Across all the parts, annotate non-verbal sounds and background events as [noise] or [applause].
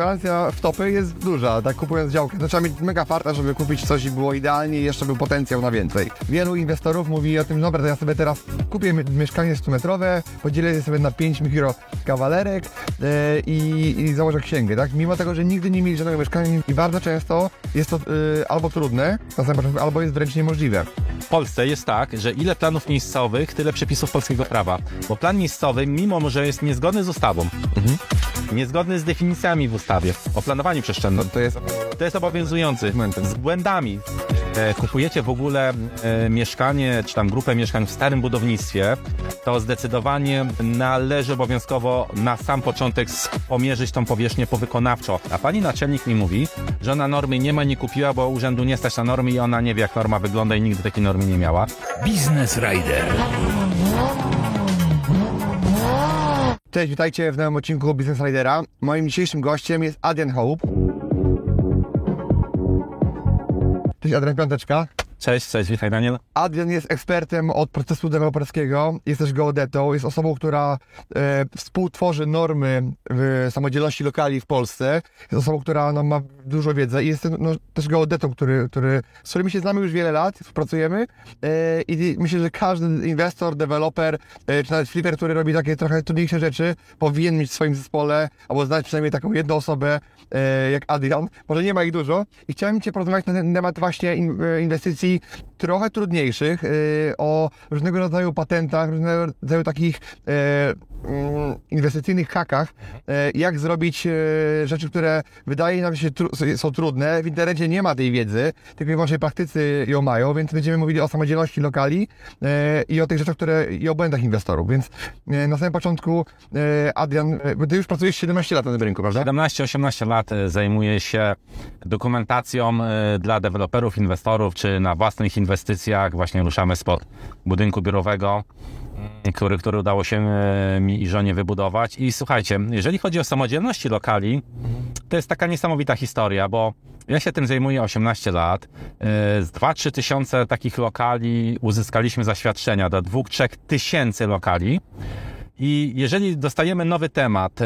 Gwarancja w topy jest duża, tak kupując działkę. To trzeba mieć mega farta, żeby kupić coś i było idealnie i jeszcze był potencjał na więcej. Wielu inwestorów mówi o tym, dobra, to ja sobie teraz kupię mieszkanie 100-metrowe, podzielę je sobie na 5 mikrokawalerek yy, i, i założę księgę, tak? Mimo tego, że nigdy nie mieli żadnego mieszkania i bardzo często jest to yy, albo trudne, albo jest wręcz niemożliwe. W Polsce jest tak, że ile planów miejscowych, tyle przepisów polskiego prawa. Bo plan miejscowy, mimo że jest niezgodny z ustawą, mhm. Niezgodny z definicjami w ustawie o planowaniu przestrzennym, to jest, to jest obowiązujący. Z błędami. E, kupujecie w ogóle e, mieszkanie, czy tam grupę mieszkań w starym budownictwie, to zdecydowanie należy obowiązkowo na sam początek pomierzyć tą powierzchnię powykonawczo. A pani naczelnik mi mówi, że ona normy nie ma, nie kupiła, bo urzędu nie stać na normy i ona nie wie, jak norma wygląda i nigdy takiej normy nie miała. Business Rider. Cześć, witajcie w nowym odcinku Business Ridera. Moim dzisiejszym gościem jest Adrian Hope. Cześć Adrian Piąteczka. Cześć, cześć, witaj Daniel. Adrian jest ekspertem od procesu deweloperskiego, jest też geodetą, jest osobą, która e, współtworzy normy w samodzielności lokali w Polsce, jest osobą, która no, ma dużo wiedzy i jest no, też geodetą, który, który, z którymi się znamy już wiele lat, współpracujemy. E, i myślę, że każdy inwestor, deweloper, e, czy nawet flipper, który robi takie trochę trudniejsze rzeczy, powinien mieć w swoim zespole, albo znać przynajmniej taką jedną osobę e, jak Adrian. Może nie ma ich dużo. I chciałem Cię porozmawiać na temat właśnie e, trochę trudniejszych, y, o różnego rodzaju patentach, różnego rodzaju takich mm, inwestycyjnych hakach, e, jak zrobić e, rzeczy, które wydaje nam się są trudne. W internecie nie ma tej wiedzy, tylko i wyłącznie praktycy ją mają, więc będziemy mówili o samodzielności lokali i o tych rzeczach, które i o błędach inwestorów. Więc na samym początku, Adrian, ty już pracujesz 17 lat na tym rynku, prawda? 17-18 lat zajmuję się dokumentacją dla deweloperów, inwestorów, czy na własnych inwestycjach. Właśnie ruszamy spod budynku biurowego, mm, który, który udało się e, mi i żonie wybudować. I słuchajcie, jeżeli chodzi o samodzielności lokali, to jest taka niesamowita historia, bo ja się tym zajmuję 18 lat. E, z 2-3 tysiące takich lokali uzyskaliśmy zaświadczenia do 2-3 tysięcy lokali. I jeżeli dostajemy nowy temat e,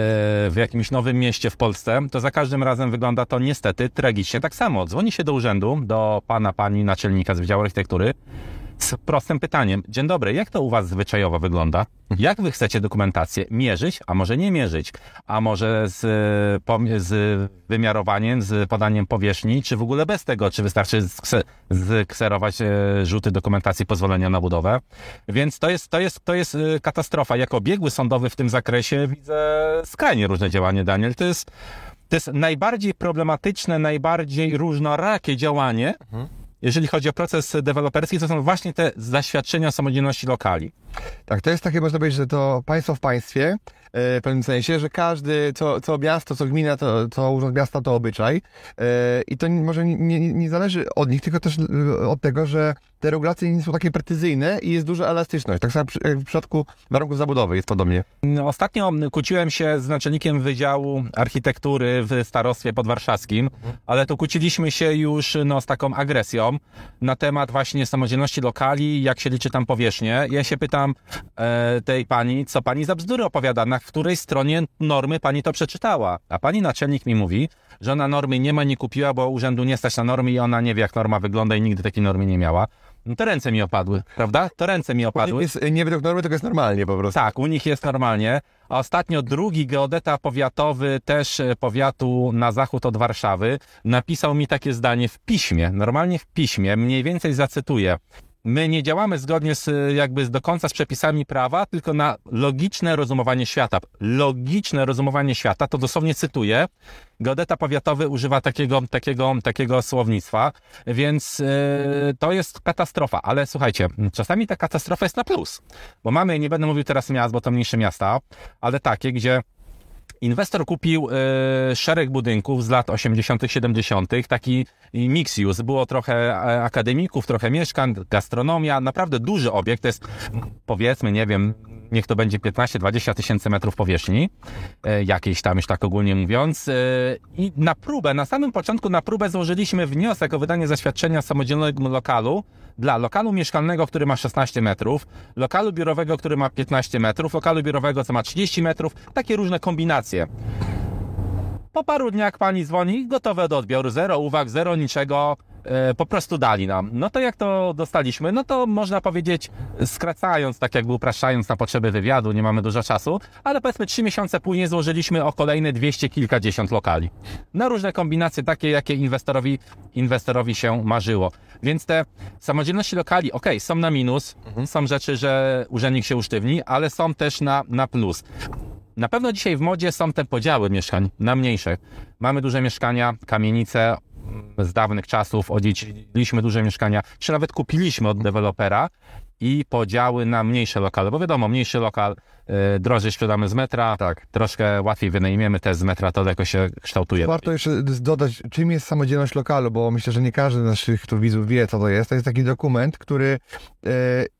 w jakimś nowym mieście w Polsce, to za każdym razem wygląda to niestety tragicznie tak samo. Dzwoni się do urzędu, do pana, pani naczelnika z Wydziału Architektury z prostym pytaniem. Dzień dobry, jak to u Was zwyczajowo wygląda? Jak Wy chcecie dokumentację mierzyć, a może nie mierzyć? A może z, z wymiarowaniem, z podaniem powierzchni, czy w ogóle bez tego? Czy wystarczy skserować e, rzuty dokumentacji pozwolenia na budowę? Więc to jest, to jest, to jest e, katastrofa. Jako biegły sądowy w tym zakresie widzę skrajnie różne działanie, Daniel. To jest, to jest najbardziej problematyczne, najbardziej różnorakie działanie, mhm jeżeli chodzi o proces deweloperski, to są właśnie te zaświadczenia samodzielności lokali. Tak, to jest takie, można powiedzieć, że to państwo w państwie, e, w pewnym sensie, że każdy, co, co miasto, co gmina, to, co urząd miasta, to obyczaj. E, I to może nie, nie, zależy od nich, tylko też e, od tego, że te regulacje nie są takie precyzyjne i jest duża elastyczność. Tak samo jak w przypadku warunków zabudowy jest podobnie. No, ostatnio kłóciłem się z naczelnikiem Wydziału Architektury w starostwie podwarszawskim, ale to kłóciliśmy się już no, z taką agresją na temat właśnie samodzielności lokali, jak się liczy tam powierzchnię. Ja się pytam e, tej pani, co pani za bzdury opowiada, na której stronie normy pani to przeczytała. A pani naczelnik mi mówi, że ona normy nie ma, nie kupiła, bo urzędu nie stać na normy i ona nie wie, jak norma wygląda i nigdy takiej normy nie miała. No to ręce mi opadły, prawda? To ręce mi opadły. Jest nie według normy, tylko jest normalnie po prostu. Tak, u nich jest normalnie. A ostatnio drugi geodeta powiatowy, też e, powiatu na zachód od Warszawy, napisał mi takie zdanie w piśmie, normalnie w piśmie, mniej więcej zacytuję. My nie działamy zgodnie z, jakby do końca z przepisami prawa, tylko na logiczne rozumowanie świata. Logiczne rozumowanie świata, to dosłownie cytuję, geodeta powiatowy używa takiego, takiego, takiego słownictwa, więc yy, to jest katastrofa. Ale słuchajcie, czasami ta katastrofa jest na plus, bo mamy, nie będę mówił teraz miast, bo to mniejsze miasta, ale takie, gdzie Inwestor kupił e, szereg budynków z lat 80., 70., taki mix use. Było trochę e, akademików, trochę mieszkań, gastronomia, naprawdę duży obiekt. To jest powiedzmy, nie wiem, niech to będzie 15-20 tysięcy metrów powierzchni, e, jakiejś tam już tak ogólnie mówiąc. E, I na próbę, na samym początku na próbę złożyliśmy wniosek o wydanie zaświadczenia samodzielnego lokalu dla lokalu mieszkalnego, który ma 16 metrów, lokalu biurowego, który ma 15 metrów, lokalu biurowego, co ma 30 metrów, takie różne kombinacje. Po paru dniach pani dzwoni, gotowe do odbioru, zero uwag, zero niczego, e, po prostu dali nam. No to jak to dostaliśmy? No to można powiedzieć, skracając, tak jakby upraszczając na potrzeby wywiadu, nie mamy dużo czasu, ale powiedzmy trzy miesiące później złożyliśmy o kolejne dwieście kilkadziesiąt lokali. Na różne kombinacje, takie jakie inwestorowi, inwestorowi się marzyło. Więc te samodzielności lokali, ok, są na minus, są rzeczy, że urzędnik się usztywni, ale są też na, na plus. Na pewno dzisiaj w modzie są te podziały mieszkań na mniejsze. Mamy duże mieszkania, kamienice z dawnych czasów, odziedziczyliśmy duże mieszkania, czy nawet kupiliśmy od dewelopera i podziały na mniejsze lokale, bo wiadomo, mniejszy lokal drożej sprzedamy z metra, Tak. troszkę łatwiej wynajmiemy te z metra, to jakoś się kształtuje. Warto jeszcze dodać, czym jest samodzielność lokalu, bo myślę, że nie każdy z naszych tu widzów wie, co to jest. To jest taki dokument, który e,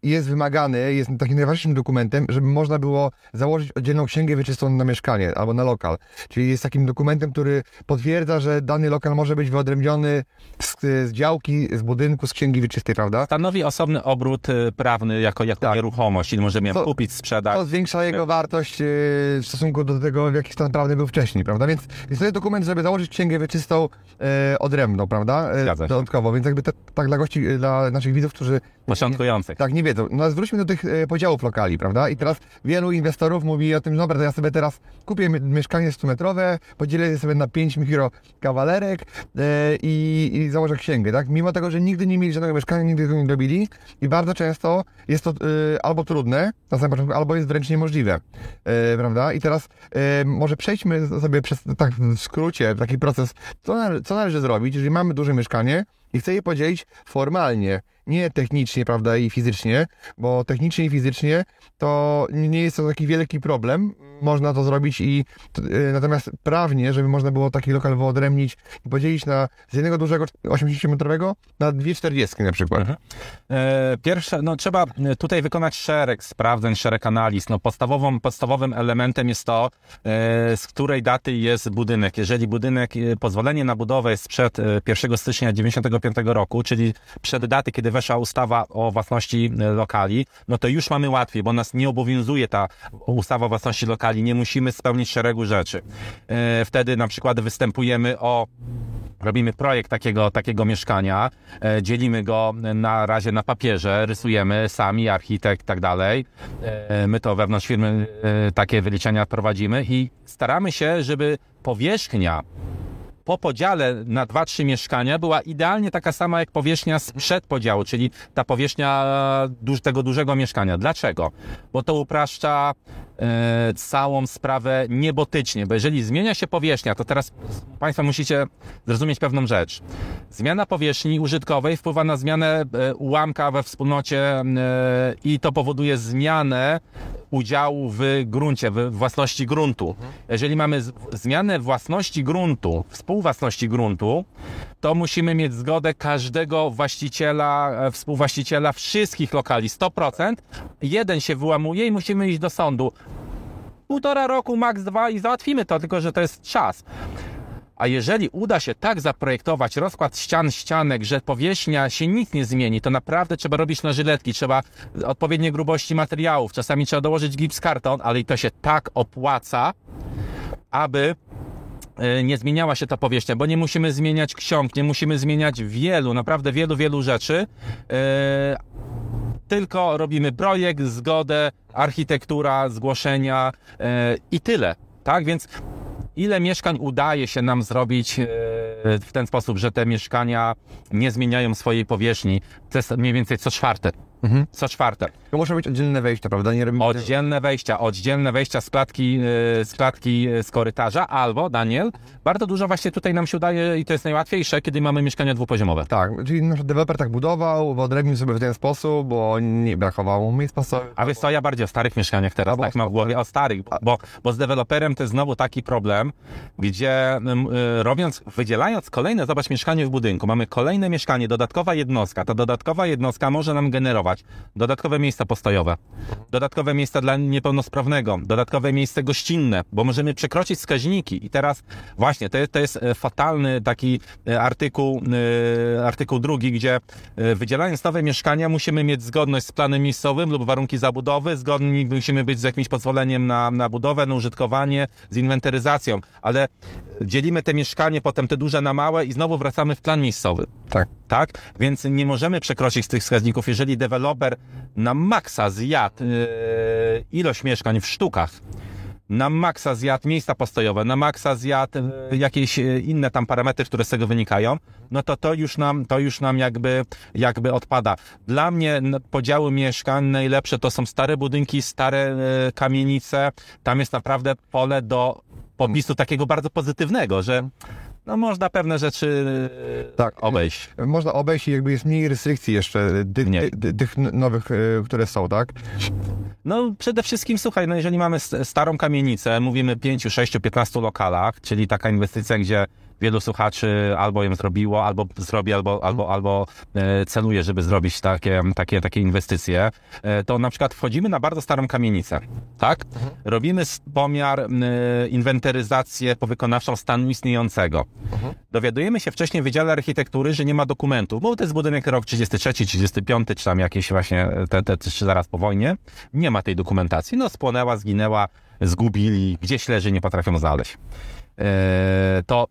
jest wymagany, jest takim najważniejszym dokumentem, żeby można było założyć oddzielną księgę wieczystą na mieszkanie albo na lokal. Czyli jest takim dokumentem, który potwierdza, że dany lokal może być wyodrębniony z, z działki, z budynku, z księgi wieczystej, prawda? Stanowi osobny obrót y, prawny jako, jako Tak. nieruchomość, czyli możemy ją To- kupić, sprzedać. To zwiększa jego wartość e, w stosunku do tego, w jaki stan prawny był wcześniej, prawda? Więc, więc to jest dokument, żeby założyć księgę wieczystą e, odrębną, prawda? E, Zgadza się. dodatkowo, więc jakby te, tak dla gości, dla naszych widzów, którzy Początkujących. tak nie wiedzą. No zwróćmy do tych e, podziałów lokali, prawda? I teraz wielu inwestorów mówi o tym, dobra, to ja sobie teraz kupię mi- mieszkanie 100-metrowe, podzielę sobie na 5 mikrokawalerek e, i, i założę księgę, tak? Mimo tego, że nigdy nie mieli żadnego mieszkania, nigdy tego nie robili i bardzo często jest to e, albo trudne na samym początku, albo jest wręcz niemożliwe, prawda? I teraz może przejdźmy sobie przez, tak w skrócie, taki proces, co, nale- co należy zrobić, jeżeli mamy duże mieszkanie i chcę je podzielić formalnie, nie technicznie, prawda, i fizycznie, bo technicznie i fizycznie to nie jest to taki wielki problem. Można to zrobić i y, natomiast prawnie, żeby można było taki lokal wyodrębnić i podzielić na z jednego dużego 80-metrowego na dwie 40 na przykład. Mhm. E, Pierwsze, no trzeba e, tutaj wykonać szereg sprawdzeń, szereg analiz. No podstawową, podstawowym elementem jest to, e, z której daty jest budynek. Jeżeli budynek, pozwolenie na budowę jest przed e, 1 stycznia 95 roku, czyli przed daty, kiedy weszła ustawa o własności e, lokali, no to już mamy łatwiej, bo nas nie obowiązuje ta ustawa o własności lokali, nie musimy spełnić szeregu rzeczy. E, Wtedy na przykład występujemy o Robimy projekt takiego, takiego mieszkania, e, dzielimy go na razie na papierze, rysujemy sami, architekt i tak dalej. My to wewnątrz firmy takie wyliczenia prowadzimy i staramy się, żeby powierzchnia po podziale na dwa, trzy mieszkania była idealnie taka sama jak powierzchnia sprzed podziału, czyli ta powierzchnia duż, tego dużego mieszkania. Dlaczego? Bo to upraszcza e, całą sprawę niebotycznie, bo jeżeli zmienia się powierzchnia, to teraz Państwo musicie zrozumieć pewną rzecz. Zmiana powierzchni użytkowej wpływa na zmianę e, ułamka we wspólnocie e, i to powoduje zmianę udziału w gruncie, w własności gruntu. Jeżeli mamy zmianę własności gruntu, współwłasności gruntu, to musimy mieć zgodę każdego właściciela, e, współwłaściciela wszystkich lokali, 100%. Jeden się wyłamuje i musimy iść do sądu. Półtora roku, maks dwa i załatwimy to, tylko że to jest czas. A jeżeli uda się tak zaprojektować rozkład ścian, ścianek, że powierzchnia się nic nie zmieni, to naprawdę trzeba robić na żyletki, trzeba odpowiedniej grubości materiałów, czasami trzeba dołożyć gips karton, ale i to się tak opłaca, aby e, nie zmieniała się ta powierzchnia, bo nie musimy zmieniać ksiąg, nie musimy zmieniać wielu, naprawdę wielu, wielu rzeczy. E, Tylko robimy projekt, zgodę, architektura, zgłoszenia e, i tyle. Tak, więc ile mieszkań udaje się nam zrobić e, w ten sposób, że te mieszkania nie zmieniają swojej powierzchni? To jest mniej więcej co czwarte. Co czwarte. To muszą być oddzielne wejścia, prawda? Nie robimy Oddzielne wejścia, oddzielne wejścia z klatki, e, z klatki e, z korytarza, albo, Daniel, bardzo dużo właśnie tutaj nam się udaje i to jest najłatwiejsze, kiedy mamy mieszkania dwupoziomowe. Tak, czyli nasz deweloper tak budował, wyodrębnił sobie w ten sposób, bo nie brakowało miejsc pasowych. A wiesz co, ja bardziej o starych mieszkaniach teraz, Albo tak mam w głowie, o starych, bo, bo z deweloperem to jest znowu taki problem, gdzie robiąc, wydzielając kolejne, zobacz, mieszkanie w budynku, mamy kolejne mieszkanie, dodatkowa jednostka, ta dodatkowa jednostka może nam generować dodatkowe miejsca postojowe, dodatkowe miejsca dla niepełnosprawnego, dodatkowe miejsce gościnne, bo możemy przekroczyć wskaźniki. I teraz właśnie, to jest, to jest e, fatalny taki e, artykuł, e, artykuł drugi, gdzie wydzielając nowe mieszkania musimy mieć zgodność z planem miejscowym lub warunki zabudowy, zgodni musimy być z jakimś pozwoleniem na, na budowę, na użytkowanie, z inwentaryzacją, ale dzielimy te mieszkanie, potem te duże na małe i znowu wracamy w plan miejscowy. Tak. Tak? Więc nie możemy przekroczyć tych wskaźników. Jeżeli deweloper na maksa zjadł yy, ilość mieszkań w sztukach, na maksa zjadł miejsca postojowe, na maksa zjadł e, jakieś e, inne tam parametry, które z tego wynikają, no to to już nam, to już nam jakby, jakby odpada. Dla mnie podziały mieszkań najlepsze to są stare budynki, stare kamienice. Tam jest naprawdę pole do popisu takiego bardzo pozytywnego, że no można pewne rzeczy e, Tak. obejść. Można obejść i jakby jest mniej restrykcji jeszcze, tych, Mniej. tych, tych nowych, e, które są, tak? No przede wszystkim, słuchaj, no jeżeli mamy starą kamienicę, mówimy 5, 6, 15 lokalach, czyli taka inwestycja, gdzie wielu słuchaczy albo ją zrobiło, albo zrobi, albo, albo, albo e, celuje, żeby zrobić takie, takie, takie inwestycje, e, to na przykład wchodzimy na bardzo starą kamienicę, tak? Robimy s- pomiar, e, inwentaryzację powykonawczą stanu istniejącego. Dowiadujemy się wcześniej w Wydziale Architektury, że nie ma dokumentów, bo to jest budynek rok 33, 35, czy tam jakieś właśnie te, te, czy zaraz po wojnie. Nie ma tej dokumentacji. No spłonęła, zginęła, zgubili, gdzieś leży, nie potrafią znaleźć. Eee, to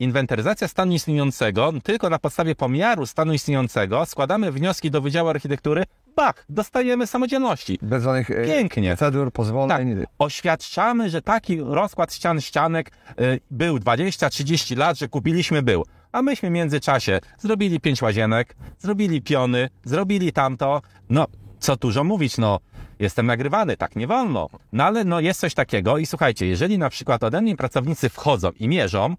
inwentaryzacja stanu istniejącego, tylko na podstawie pomiaru stanu istniejącego składamy wnioski do Wydziału Architektury, bach, dostajemy samodzielności. Bez żadnych e, Pięknie. procedur, pozwoleń. Oświadczamy, że taki rozkład ścian, ścianek y, był 20-30 lat, że kupiliśmy był. A myśmy w międzyczasie zrobili pięć łazienek, zrobili piony, zrobili tamto. No, co dużo mówić, no, jestem nagrywany, tak nie wolno. No ale no jest coś takiego i słuchajcie, jeżeli na przykład ode mnie pracownicy wchodzą i mierzą,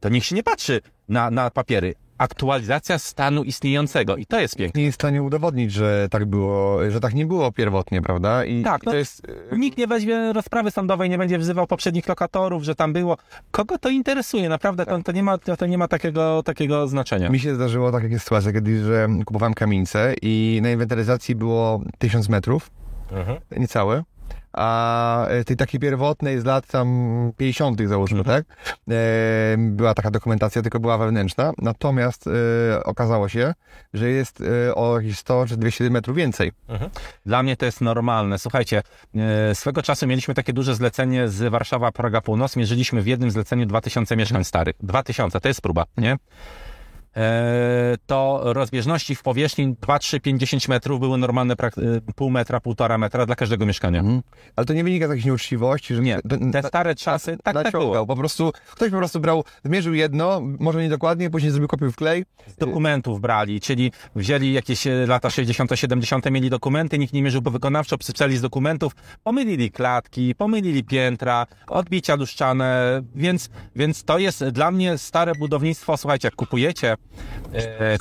to niech się nie patrzy na, na papiery. Aktualizacja stanu istniejącego i to jest piękne. Nie jest w stanie udowodnić, że tak było, że tak nie było pierwotnie, prawda? I Tak, i no- to jest... e, Nikt nie weźmie rozprawy sądowej, nie będzie wzywał poprzednich lokatorów, że tam było. Kogo to interesuje? Naprawdę to, to, nie, ma, to, to nie ma takiego, takiego znaczenia. Mi się zdarzyło tak, jak jest sytuacja kiedyś, że kupowałem kamienicę i na inwentaryzacji było 1000 metrów, niecałe, a e, tej takiej pierwotnej z lat tam 50. załóżmy, tak? E, była taka dokumentacja, tylko była wewnętrzna, natomiast e, okazało się, że jest e, o jakieś 100 czy 200 metrów więcej. Dla mnie to jest normalne. Słuchajcie, e, swego czasu mieliśmy takie duże zlecenie z Warszawa Praga Północ. Mierzyliśmy w jednym zleceniu 2000 mieszkań starych. 2000, to jest próba, nie? E, to rozbieżności w powierzchni 2, 3, 5, 10 metrów były normalne e, pół metra, półtora metra dla każdego mieszkania. Ale to nie wynika z jakiejś nieuczciwości, że... Nie, te stare czasy, tak, tak było. Po prostu, ktoś po prostu brał, zmierzył jedno, może niedokładnie, później zrobił kopię w klej. z dokumentów brali, czyli wzięli jakieś e, lata 60., 70., mieli dokumenty, nikt nie mierzył powykonawczo, przyczeli z dokumentów, pomylili klatki, pomylili piętra, odbicia luszczane, więc, więc to jest dla mnie stare budownictwo. Słuchajcie, jak kupujecie,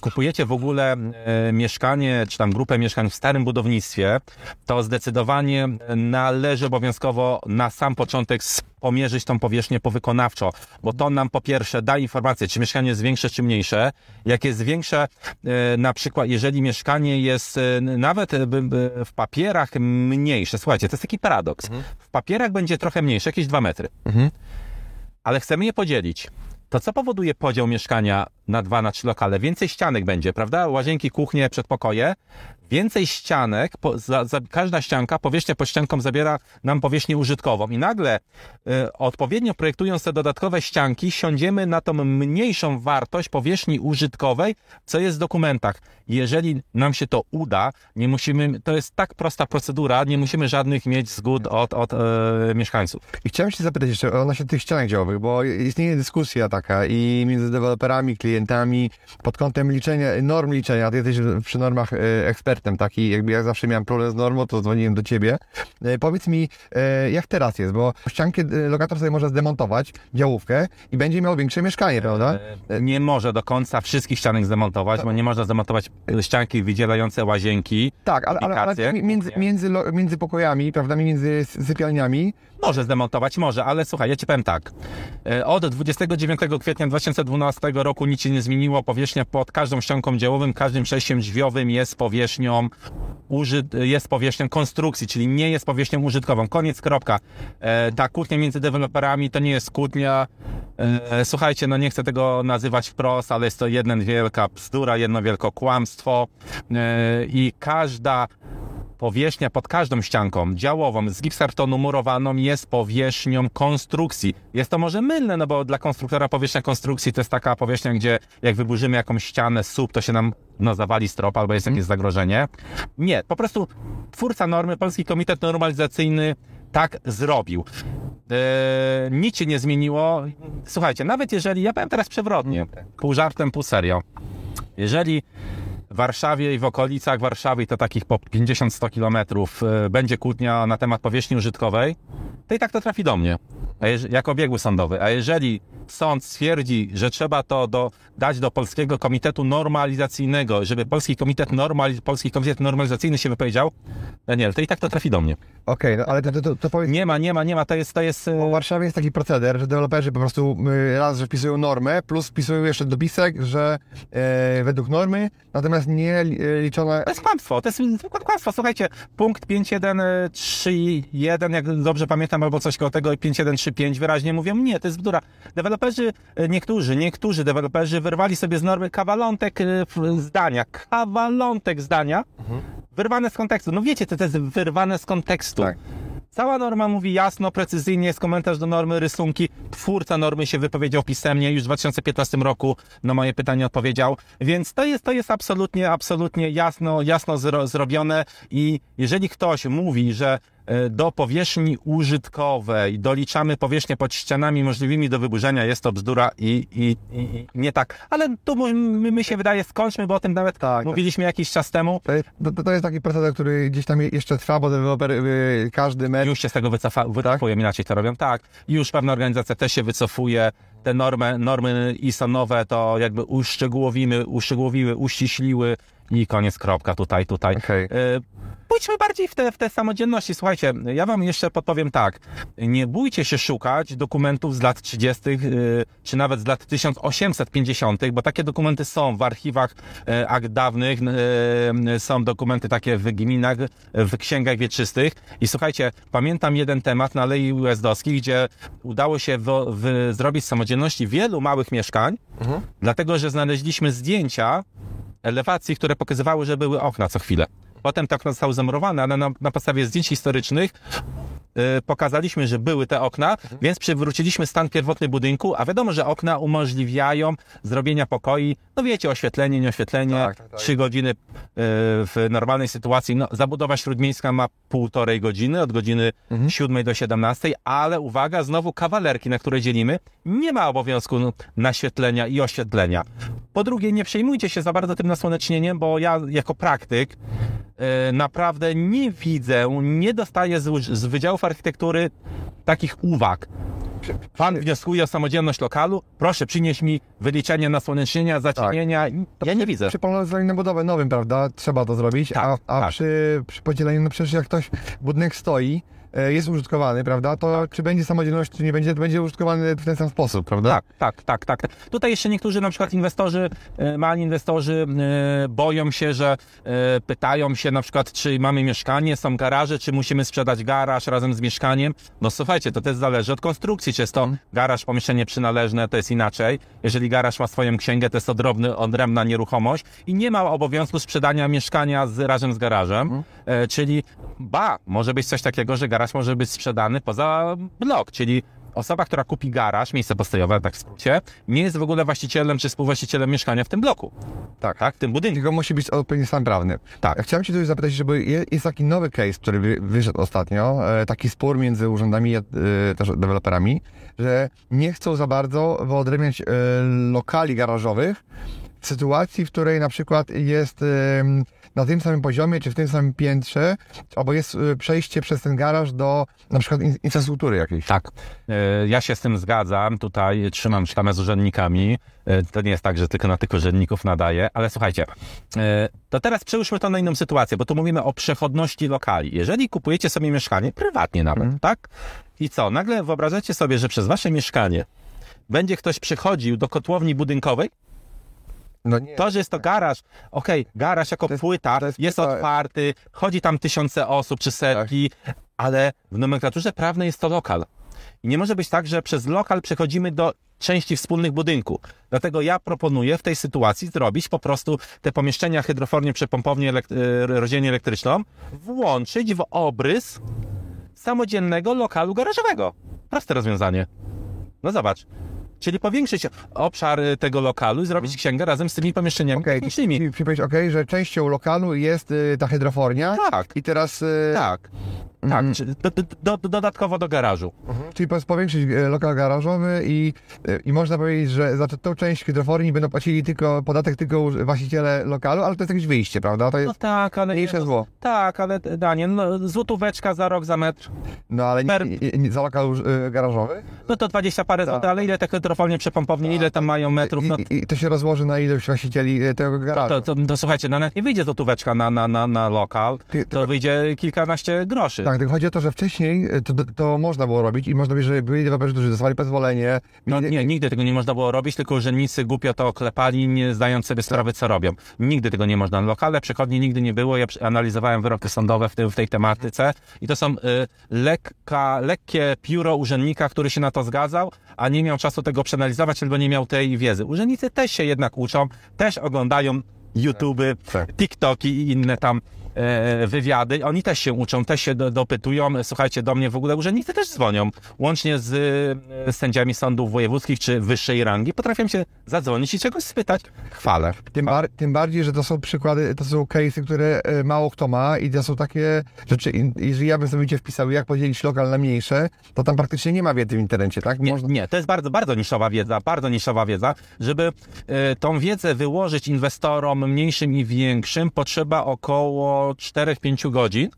kupujecie w ogóle e, mieszkanie, czy tam grupę mieszkań w starym budownictwie, to zdecydowanie należy obowiązkowo na sam początek pomierzyć tą powierzchnię powykonawczo, bo to nam po pierwsze da informację, czy mieszkanie jest większe, czy mniejsze. Jak jest większe, e, na przykład, jeżeli mieszkanie jest e, nawet e, w papierach mniejsze, słuchajcie, to jest taki paradoks. W papierach będzie trochę mniejsze, jakieś dwa metry, ale chcemy je podzielić. To co powoduje podział mieszkania na dwa, na trzy lokale? Więcej ścianek będzie, prawda? Łazienki, kuchnie, przedpokoje. Więcej ścianek, po, za, za, każda ścianka, powierzchnia pod ścianką zabiera nam powierzchnię użytkową i nagle y, odpowiednio projektując te dodatkowe ścianki, siądziemy na tą mniejszą wartość powierzchni użytkowej, co jest w dokumentach. Jeżeli nam się to uda, nie musimy, to jest tak prosta procedura, nie musimy żadnych mieć zgód od, od e, mieszkańców. I chciałem się zapytać jeszcze odnośnie tych ścianek działowych, bo istnieje dyskusja taka i między deweloperami, klientami pod kątem liczenia, norm liczenia, ty jesteś przy normach e, ekspercki, ekspertem, taki jakby ja zawsze miałem problem z normą, to dzwoniłem do ciebie. E, powiedz mi, e, jak teraz jest, bo ściankę e, lokator sobie może zdemontować, działówkę i będzie miał większe mieszkanie, prawda? Nie może do końca wszystkich ścianek zdemontować, bo nie można zdemontować ścianki wydzielające łazienki. Tak, ale, ale, ale między, między, między pokojami, prawda, między sypialniami, Może zdemontować, może, ale słuchaj, ja ci powiem tak. E, Od 29 kwietnia 2012 roku nic się nie zmieniło. Powierzchnia pod każdą ścianką działowym, każdym przejściem drzwiowym jest powierzchnią jest powierzchnią konstrukcji, czyli nie jest powierzchnią użytkową. Koniec, kropka. E, Ta kłótnia między deweloperami to nie jest kłótnia. E, Słuchajcie, no nie chcę tego nazywać wprost, ale jest to jedna wielka bzdura, jedno wielkie kłamstwo i każda powierzchnia pod każdą ścianką działową z gipskartonu murowaną jest powierzchnią konstrukcji. Jest to może mylne, no bo dla konstruktora powierzchnia konstrukcji to jest taka powierzchnia, gdzie jak wyburzymy jakąś ścianę, słup, to się nam no, zawali strop albo jest jakieś zagrożenie. Nie, po prostu twórca normy, Polski Komitet Normalizacyjny tak zrobił. Eee, nic się nie zmieniło. Słuchajcie, nawet jeżeli, ja powiem teraz przewrotnie, pół żartem, pół serio. Jeżeli Warszawie i w okolicach Warszawy, to takich po 50-100 kilometrów, e, będzie kłótnia na temat powierzchni użytkowej, to i tak to trafi do mnie, jako biegły sądowy. A jeżeli sąd stwierdzi, że trzeba to do, dać do Polskiego Komitetu Normalizacyjnego, żeby Polski Komitet, Polski Komitet Normalizacyjny się wypowiedział, Daniel, to i tak to trafi do mnie. okej, no, ale to, to, to, to powiedz, Nie ma, nie ma, nie ma, to jest, to jest... e, w Warszawie jest taki proceder, że deweloperzy po prostu y, raz, że wpisują normę, plus wpisują jeszcze dopisek, że e, według normy, natomiast nie li- e, liczone... To jest kłamstwo, to jest kłamstwo. Słuchajcie, punkt 5131, jak dobrze pamiętam, albo coś koło tego, i 5135 wyraźnie mówią, nie, to jest bzdura. Deweloperzy, e, niektórzy, niektórzy deweloperzy wyrwali sobie z normy kawalątek e, zdania, kawalątek zdania, wyrwane z kontekstu. No wiecie, to, to jest wyrwane z kontekstu. Tak. Cała norma mówi jasno, precyzyjnie, jest komentarz do normy, rysunki. Twórca normy się wypowiedział pisemnie, już w 2015 roku na moje pytanie odpowiedział, więc to jest, to jest absolutnie, absolutnie jasno, jasno zro, zrobione i jeżeli ktoś mówi, że do powierzchni użytkowej doliczamy powierzchnię pod ścianami możliwymi do wyburzenia, jest to bzdura i, i, i, nie tak. Ale tu my, my się wydaje, skończmy, bo o tym nawet Tak, mówiliśmy jakiś czas temu. To, jest- to, to jest taki proceder, który gdzieś tam jeszcze trwa, bo deweloper y, każdy metr... Już się z tego wycofa, wycofują, inaczej to robią. Tak, już pewna organizacja też się wycofuje. Te normy, normy ISO nowe to jakby uszczegółowimy, uszczegółowiły, uściśliły i koniec, kropka, tutaj, tutaj. E, Pójdźmy bardziej w te, w te samodzielności. Słuchajcie, ja wam jeszcze podpowiem tak. Nie bójcie się szukać dokumentów z lat 30., y, czy nawet z lat 1850., bo takie dokumenty są w archiwach e, akt dawnych, y, są dokumenty takie w gminach, w księgach wieczystych. I słuchajcie, pamiętam jeden temat na Alei Ujazdowskiej, gdzie udało się w, w, zrobić samodzielności wielu małych mieszkań, dlatego że znaleźliśmy zdjęcia elewacji, które pokazywały, że były okna co chwilę. Potem te okna zostały zamurowane, ale na, na podstawie zdjęć historycznych y, pokazaliśmy, że były te okna, więc przywróciliśmy stan pierwotny budynku, a wiadomo, że okna umożliwiają zrobienia pokoi, no wiecie, oświetlenie, nieoświetlenie, Tak, tak, tak. trzy godziny y, w normalnej sytuacji. No, zabudowa śródmiejska ma półtorej godziny, od godziny Mhm. 7 do 17, ale uwaga, znowu kawalerki, na które dzielimy, nie ma obowiązku naświetlenia i oświetlenia. Po drugie, nie przejmujcie się za bardzo tym nasłonecznieniem, bo ja jako praktyk naprawdę nie widzę, nie dostaję z, z wydziałów architektury takich uwag. Pan wnioskuje o samodzielność lokalu, proszę przynieść mi wyliczenie nasłonecznienia, zacienienia. Ja nie widzę. Przy planowaniu na budowę nowym, prawda, trzeba to zrobić, Tak, a, a tak. przy, przy podzieleniu, no przecież jak ktoś, budynek stoi, e, jest użytkowany, prawda, to czy będzie samodzielność, czy nie będzie, to będzie użytkowany w ten sam sposób, prawda? Tak, tak, tak, tak. Tutaj jeszcze niektórzy na przykład inwestorzy, e, mali inwestorzy e, boją się, że e, pytają się na przykład, czy mamy mieszkanie, są garaże, czy musimy sprzedać garaż razem z mieszkaniem. No słuchajcie, to też zależy od konstrukcji, czy jest to garaż, pomieszczenie przynależne, to jest inaczej. Jeżeli garaż ma swoją księgę, to jest to drobny, odrębna nieruchomość i nie ma obowiązku sprzedania mieszkania z, razem z garażem, e, czyli ba, może być coś takiego, że garaż może być sprzedany poza blok, czyli Osoba, która kupi garaż, miejsce postojowe, tak w skrócie, nie jest w ogóle właścicielem czy współwłaścicielem mieszkania w tym bloku. Tak, tak, w tym budynku. Tylko musi być odpowiedni stan prawny. Tak. Chciałem Cię tutaj zapytać, żeby je- jest taki nowy case, który wy- wyszedł ostatnio, e, taki spór między urzędami i e, też deweloperami, że nie chcą za bardzo wyodrębniać e, lokali garażowych sytuacji, w której na przykład jest na tym samym poziomie, czy w tym samym piętrze, albo jest e, przejście przez ten garaż do na przykład in- infrastruktury jakiejś. Tak. E, Ja się z tym zgadzam. Tutaj trzymam sztamę z urzędnikami. E, To nie jest tak, że tylko na tych urzędników nadaje, ale słuchajcie, e, to teraz przełóżmy to na inną sytuację, bo tu mówimy o przechodności lokali. Jeżeli kupujecie sobie mieszkanie, prywatnie nawet, tak? I co? Nagle wyobrażacie sobie, że przez wasze mieszkanie będzie ktoś przychodził do kotłowni budynkowej, No nie. to, że jest to garaż, okej, garaż jako jest- płyta jest jest płyta- otwarty, chodzi tam tysiące osób czy setki, ale w nomenklaturze prawnej jest to lokal. I nie może być tak, że przez lokal przechodzimy do części wspólnych budynku. Dlatego ja proponuję w tej sytuacji zrobić po prostu te pomieszczenia hydrofornie, przepompownię, elek- e, rozdzielnię elektryczną, włączyć w obrys samodzielnego lokalu garażowego. Proste rozwiązanie. No zobacz. Czyli powiększyć obszar y, tego lokalu i zrobić księgę razem z tymi pomieszczeniami technicznymi. okay. powiedzieć, okej, że częścią lokalu jest y, ta hydrofornia Tak, i teraz, y, tak. Tak, czy do, do, do, dodatkowo do garażu. czyli po- powiększyć e, lokal garażowy i, y, i można powiedzieć, że za tą część hydroforni będą płacili tylko podatek tylko właściciele lokalu, ale to jest jakieś wyjście, prawda? To No jest tak, ale... mniejsze no, zło. Tak, ale Daniel, no, złotóweczka za rok, za metr, No ale nie, nie, nie, za lokal garażowy? no to 20 parę Tak. złotych, ale ile te hydrofolnie przepompownie, ile tam mają metrów, no I, i, to się rozłoży na ilość właścicieli tego garażu. to, to, to słuchajcie, no nawet nie wyjdzie złotóweczka na, na, na, na lokal, to wyjdzie kilkanaście groszy. Tak, tylko chodzi o to, że wcześniej y, to, to można było robić i można by, że byli deweloperzy, którzy dostawali pozwolenie. No nie, nigdy tego nie można było robić, tylko urzędnicy głupio to klepali, nie zdając sobie sprawy, co robią. Nigdy tego nie można. Lokale przechodni nigdy nie było. Ja analizowałem wyroki sądowe w, tym, w tej tematyce i to są y, lekka, lekkie pióro urzędnika, który się na to zgadzał, a nie miał czasu tego przeanalizować albo nie miał tej wiedzy. Urzędnicy też się jednak uczą, też oglądają YouTube, Tak. TikToki i inne tam e, wywiady. Oni też się uczą, też się do, dopytują. Słuchajcie, do mnie w ogóle urzędnicy też dzwonią, łącznie z e, sędziami sądów wojewódzkich czy wyższej rangi. Potrafią się zadzwonić i czegoś spytać. Chwalę. Tym, bar, tym bardziej, że to są przykłady, to są case'y, które e, mało kto ma i to są takie rzeczy, i- jeżeli ja bym sobie gdzie wpisał, jak podzielić lokal na mniejsze, to tam praktycznie nie ma wiedzy w internecie, tak? Nie, Można- nie, to jest bardzo, bardzo niszowa wiedza, bardzo niszowa wiedza. Żeby e, tą wiedzę wyłożyć inwestorom mniejszym i większym, potrzeba około 4-5 godzin.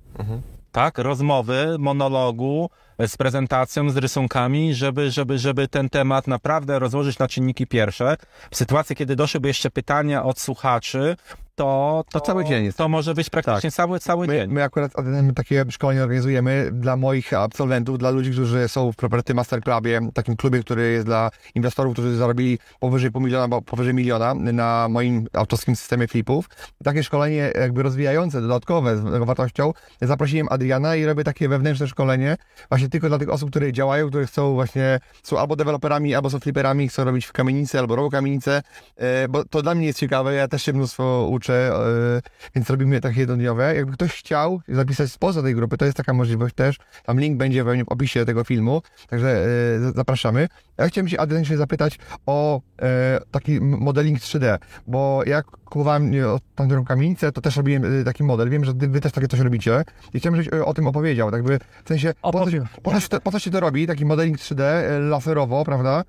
Tak, rozmowy, monologu e, z prezentacją, z rysunkami, żeby, żeby, żeby ten temat naprawdę rozłożyć na czynniki pierwsze. W sytuacji, kiedy doszłyby jeszcze pytania od słuchaczy, to, to, To cały dzień jest. To może być praktycznie cały, cały My, dzień. my akurat takie szkolenie organizujemy dla moich absolwentów, dla ludzi, którzy są w Property Master Clubie, takim klubie, który jest dla inwestorów, którzy zarobili powyżej pół miliona, bo powyżej miliona na moim autorskim systemie flipów. Takie szkolenie jakby rozwijające, dodatkowe, z wartością. Zaprosiłem Adriana i robię takie wewnętrzne szkolenie właśnie tylko dla tych osób, które działają, które chcą właśnie, są albo deweloperami, albo są fliperami, chcą robić w kamienicy albo robią kamienicę, e, bo to dla mnie jest ciekawe, ja też się mnóstwo uczę, e, więc robimy takie jednodniowe. Jakby ktoś chciał zapisać spoza tej grupy, to jest taka możliwość też. Tam link będzie w opisie tego filmu, także e, zapraszamy. Ja chciałem się Adrian się zapytać o e, taki modeling 3D, bo jak kupowałem tamtą kamienicę, to też robiłem e, taki model. Wiem, że wy też takie coś robicie i chciałem, żebyś e, o tym opowiedział, tak by w sensie, po co, się, po, co się to, po co się to robi, taki modeling 3D e, laserowo, prawda?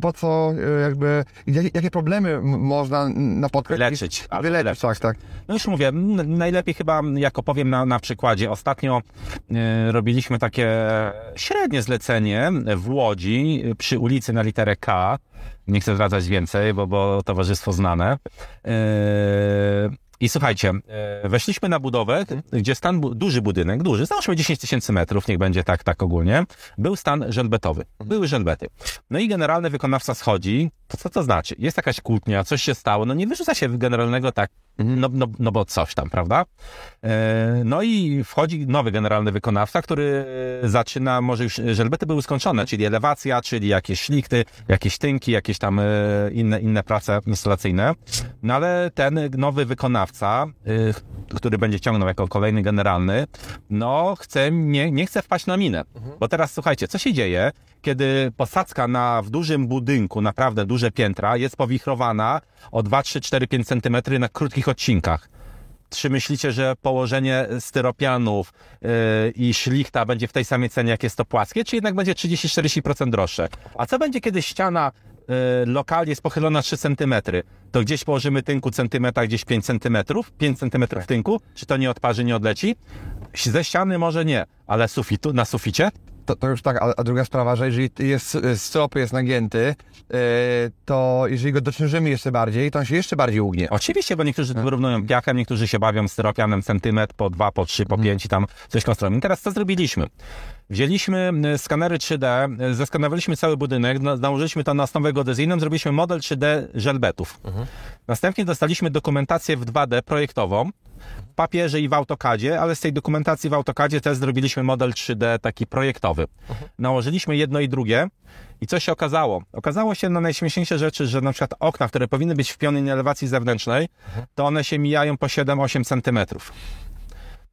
Po co jakby, jakie, jakie problemy można napotkać? Leczyć. Wyleczyć, tak, tak. No już mówię, najlepiej chyba, jak opowiem na, na przykładzie. Ostatnio e, robiliśmy takie średnie zlecenie w Łodzi przy ulicy na literę K. Nie chcę zdradzać więcej, bo, bo towarzystwo znane. E, I słuchajcie, e, weszliśmy na budowę, gdzie stan, duży budynek, duży, załóżmy 10 tysięcy metrów, niech będzie tak, tak ogólnie, był stan żelbetowy. Były żelbety. No i generalny wykonawca schodzi, co to znaczy? Jest jakaś kłótnia, coś się stało, no nie wyrzuca się generalnego tak, no, no, no bo coś tam, prawda? E, No i wchodzi nowy generalny wykonawca, który zaczyna, może już żelbety były skończone, czyli elewacja, czyli jakieś szlichty, jakieś tynki, jakieś tam e, inne, inne prace instalacyjne. No ale ten nowy wykonawca, e, który będzie ciągnął jako kolejny generalny, no chce, nie, nie chce wpaść na minę. Bo teraz słuchajcie, co się dzieje, kiedy posadzka na, w dużym budynku, naprawdę duże piętra, jest powichrowana o 2, 3, 4, 5 centymetry na krótkich odcinkach. Czy myślicie, że położenie styropianów yy, i szlichta będzie w tej samej cenie, jak jest to płaskie, czy jednak będzie 30-40% droższe? A co będzie, kiedy ściana y, lokal jest pochylona 3 cm, to gdzieś położymy tynku centymetra, gdzieś 5 cm, 5 cm tynku, czy to nie odparzy, nie odleci? Ze ściany może nie, ale sufitu, na suficie to, to już tak, a, a, druga sprawa, że jeżeli jest strop jest nagięty, yy, to jeżeli go dociążymy jeszcze bardziej, to on się jeszcze bardziej ugnie. Oczywiście, bo niektórzy to wyrównują piachem, niektórzy się bawią styropianem centymetr po dwa, po trzy, po pięć i tam coś konstruują. I teraz co zrobiliśmy? Wzięliśmy skanery 3D, zeskanowaliśmy cały budynek, nałożyliśmy to na osnowę geodezyjną, zrobiliśmy model 3D żelbetów. Mhm. Następnie dostaliśmy dokumentację w 2D projektową, w papierze i w AutoCADzie, ale z tej dokumentacji w AutoCADzie też zrobiliśmy model 3D taki projektowy. Mhm. Nałożyliśmy jedno i drugie i co się okazało? Okazało się na najśmieszniejsze rzeczy, że na przykład okna, które powinny być w pionie elewacji zewnętrznej, mhm. to one się mijają po 7-8 centymetrów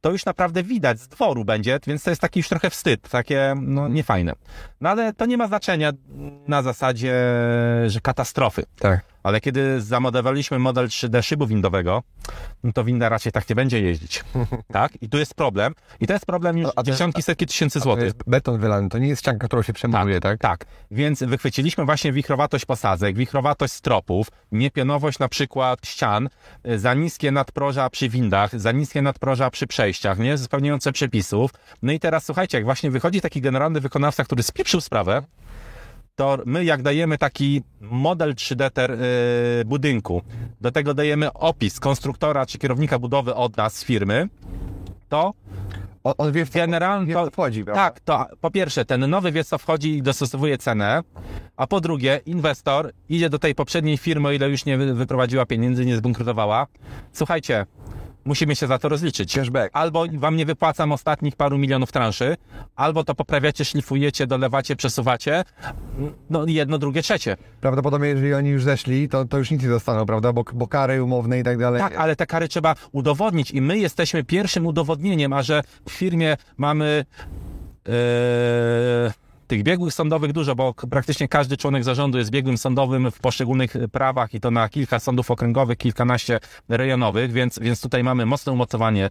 to już naprawdę widać z dworu będzie, więc to jest taki już trochę wstyd, takie no niefajne. No ale to nie ma znaczenia na zasadzie, że katastrofy. Tak ale kiedy zamodelowaliśmy model 3D szybu windowego, no to winda raczej tak nie będzie jeździć. [laughs] tak? I tu jest problem. I to jest problem już dziesiątki, setki tysięcy złotych. beton wylany, to nie jest ścianka, którą się przemuruje, tak, tak? Tak. Więc wychwyciliśmy właśnie wichrowatość posadzek, wichrowatość stropów, niepionowość na przykład ścian, za niskie nadproża przy windach, za niskie nadproża przy przejściach, nie? Spełniające przepisów. No i teraz słuchajcie, jak właśnie wychodzi taki generalny wykonawca, który spieprzył sprawę, to my jak dajemy taki model 3D ter, yy, budynku, do tego dajemy opis konstruktora czy kierownika budowy od nas firmy, to on, on wie, w generalnie wie, to, wchodzi, prawda? Tak, to po pierwsze, ten nowy wie, co wchodzi i dostosowuje cenę, a po drugie, inwestor idzie do tej poprzedniej firmy, ile już nie wyprowadziła pieniędzy, nie zbankrutowała. Słuchajcie, musimy się za to rozliczyć. Cashback. Albo wam nie wypłacam ostatnich paru milionów transzy, albo to poprawiacie, szlifujecie, dolewacie, przesuwacie. No jedno, drugie, trzecie. Prawdopodobnie, jeżeli oni już zeszli, to, to już nic nie dostaną, prawda? Bo, bo kary umowne i tak dalej. Tak, ale te kary trzeba udowodnić i my jesteśmy pierwszym udowodnieniem, a że w firmie mamy... Yy tych biegłych sądowych dużo, bo praktycznie każdy członek zarządu jest biegłym sądowym w poszczególnych prawach i to na kilka sądów okręgowych, kilkanaście rejonowych, więc, więc tutaj mamy mocne umocowanie,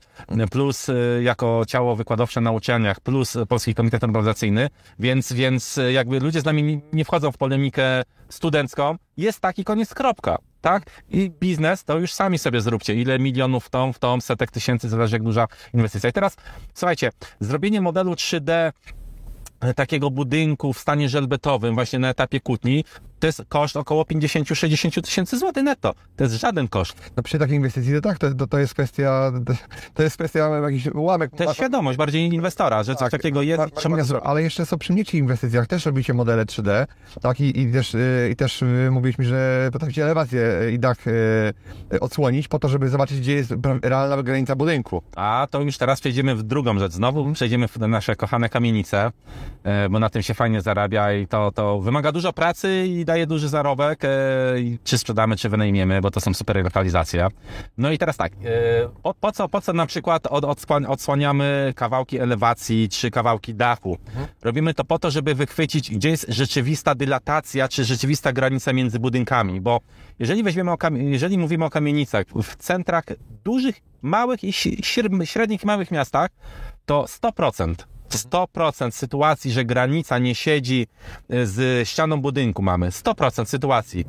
plus y, jako ciało wykładowcze na uczelniach, plus Polski Komitet Normalizacyjny, więc, więc jakby ludzie z nami nie wchodzą w polemikę studencką, jest taki koniec kropka tak? I biznes to już sami sobie zróbcie. Ile milionów w tą, w tą, setek tysięcy, zależy jak duża inwestycja. I teraz, słuchajcie, zrobienie modelu 3D takiego budynku w stanie żelbetowym, właśnie na etapie kłótni, to jest koszt około 50-60 tysięcy złotych netto. To jest żaden koszt. No przy takiej inwestycji to tak, to, to, to jest kwestia, to jest kwestia jakiś ułamek. To jest świadomość bardziej inwestora, że coś tak, takiego jest tak, trzeba zrobić. Ale jeszcze są przy mniejszych inwestycjach, też robicie modele 3D, tak, i, i też, y, i też y, mówiliśmy, że potraficie elewację i dach y, odsłonić po to, żeby zobaczyć, gdzie jest realna granica budynku. A to już teraz przejdziemy w drugą rzecz. Znowu przejdziemy w nasze kochane kamienice, bo na tym się fajnie zarabia i to, to wymaga dużo pracy i daje duży zarobek, e, czy sprzedamy, czy wynajmiemy, bo to są super lokalizacje. No i teraz tak, e, po, co, po co na przykład od, odsłaniamy kawałki elewacji, czy kawałki dachu? Mhm. Robimy to po to, żeby wychwycić, gdzie jest rzeczywista dylatacja, czy rzeczywista granica między budynkami, bo jeżeli weźmiemy o jeżeli mówimy o kamienicach w centrach dużych, małych i średnich, małych miastach, to 100% 100% sytuacji, że granica nie siedzi e, z ścianą budynku mamy. 100% sytuacji.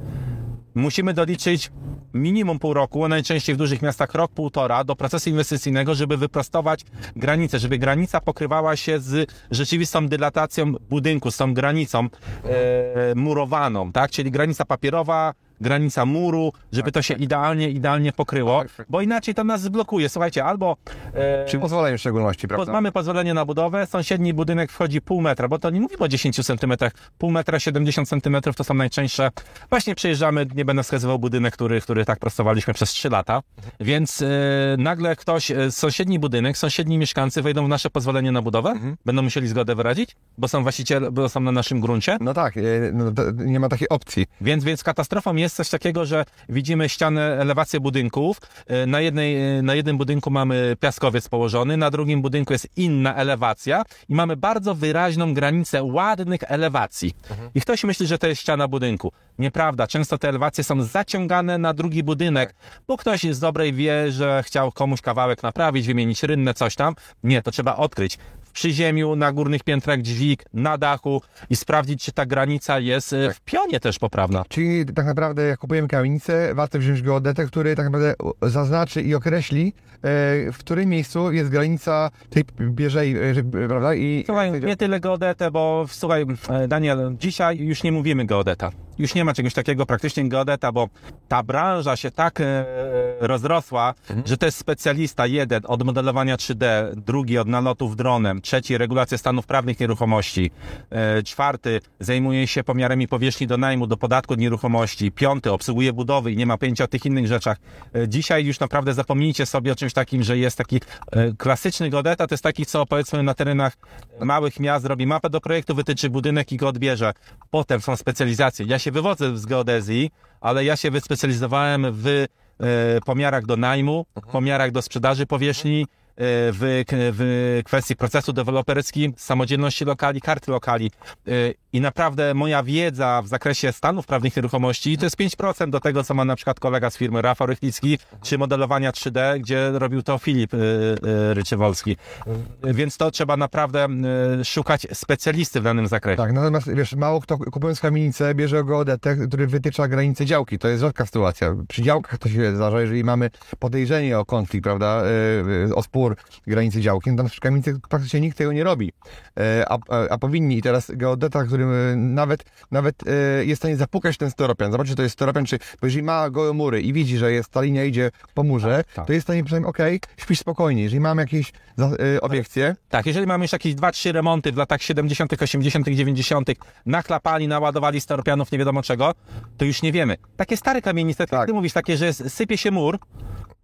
Musimy doliczyć minimum pół roku, najczęściej w dużych miastach rok, półtora do procesu inwestycyjnego, żeby wyprostować granicę, żeby granica pokrywała się z rzeczywistą dylatacją budynku, z tą granicą e, murowaną, tak? Czyli granica papierowa, granica muru, żeby to się idealnie, idealnie pokryło, tak. bo inaczej to nas zblokuje. Słuchajcie, albo... E, Przy pozwoleniu w szczególności, prawda? Mamy pozwolenie na budowę, sąsiedni budynek wchodzi pół metra, bo to nie mówimy o 10 centymetrach, pół metra, 70 centymetrów to są najczęstsze. Właśnie przejeżdżamy, nie będę wskazywał budynek, który, który tak prostowaliśmy przez 3 lata, więc e, nagle ktoś, e, sąsiedni budynek, sąsiedni mieszkańcy wejdą w nasze pozwolenie na budowę, mhm. będą musieli zgodę wyrazić, bo są właściciele, bo są na naszym gruncie. No tak, e, no, nie ma takiej opcji. Więc, więc katastrofą jest coś takiego, że widzimy ścianę, elewację budynków. E, na, jednej, e, na jednym budynku mamy piaskowiec położony, na drugim budynku jest inna elewacja i mamy bardzo wyraźną granicę ładnych elewacji. Mhm. I ktoś myśli, że to jest ściana budynku. Nieprawda. Często te elewacje są zaciągane na drugi budynek, bo ktoś z dobrej wie, że chciał komuś kawałek naprawić, wymienić rynnę, coś tam. Nie, to trzeba odkryć przy ziemiu, na górnych piętrach dźwig, na dachu i sprawdzić, czy ta granica jest e, w pionie też poprawna. Czyli tak naprawdę jak kupujemy kamienicę, warto wziąć geodetę, który tak naprawdę zaznaczy i określi, e, w którym miejscu jest granica tej bieżej, e, że- prawda? I Słuchaj, nie tyle geodetę, bo słuchaj, e, Daniel, dzisiaj już nie mówimy geodeta. Już nie ma czegoś takiego praktycznie geodeta, bo ta branża się tak e, rozrosła, że to jest specjalista jeden od modelowania 3D, drugi od nalotów dronem, trzeci regulacja stanów prawnych nieruchomości, e, czwarty zajmuje się pomiarami powierzchni do najmu, do podatku od nieruchomości, piąty obsługuje budowy i nie ma pojęcia o tych innych rzeczach. E, dzisiaj już naprawdę zapomnijcie sobie o czymś takim, że jest taki klasyczny geodeta, to jest taki, co powiedzmy na terenach małych miast robi mapę do projektu, wytyczy budynek i go odbierze. Potem są specjalizacje. Ja się wywodzę z geodezji, ale ja się wyspecjalizowałem w e, pomiarach do najmu, pomiarach do sprzedaży powierzchni, w, w kwestii procesu deweloperskim, samodzielności lokali, karty lokali. E, I naprawdę moja wiedza w zakresie stanów prawnych nieruchomości to jest 5% do tego, co ma na przykład kolega z firmy Rafał Rychlicki, czy modelowania 3D, gdzie robił to Filip e, e, Ryczywolski. E, Więc to trzeba naprawdę e, szukać specjalisty w danym zakresie. Tak, natomiast wiesz, mało kto kupując kamienicę bierze geodetę, który wytycza granice działki. To jest rzadka sytuacja. Przy działkach to się zdarza, jeżeli mamy podejrzenie o konflikt, prawda, e, o spór granicy działki, no to przy kamienicy praktycznie nikt tego nie robi. E, A, a, a powinni. I teraz geodeta, który e, nawet, nawet e, jest w stanie zapukać ten storopian, zobaczyć, czy to jest storopian, czy, bo jeżeli ma gołe mury i widzi, że jest ta linia idzie po murze, Tak, tak. to jest w stanie przynajmniej, okej, śpisz spokojnie. Jeżeli mamy jakieś obiekcje, Tak, jeżeli mamy już jakieś 2-3 remonty w latach 70., 80., 90., naklapali, naładowali steropianów nie wiadomo czego, to już nie wiemy. Takie stare kamienice, tak. Jak ty mówisz, takie, że sypie się mur,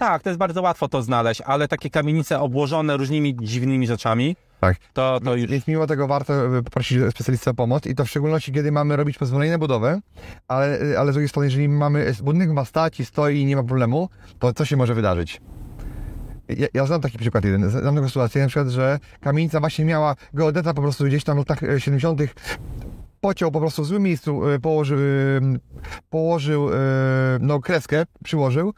tak, to jest bardzo łatwo to znaleźć, ale takie kamienice obłożone różnymi dziwnymi rzeczami, tak, to, to już... Więc mimo tego warto y, poprosić specjalistę o pomoc i to w szczególności, kiedy mamy robić pozwolenie na budowę, ale, y, ale z drugiej strony, jeżeli mamy, budynek ma stać i stoi i nie ma problemu, to co się może wydarzyć? Ja, ja znam taki przykład jeden, znam taką sytuację, na przykład, że kamienica właśnie miała geodeta po prostu gdzieś tam w latach e, 70 pociął po prostu w złym miejscu, e, położył, e, położył e, no, kreskę, przyłożył, e,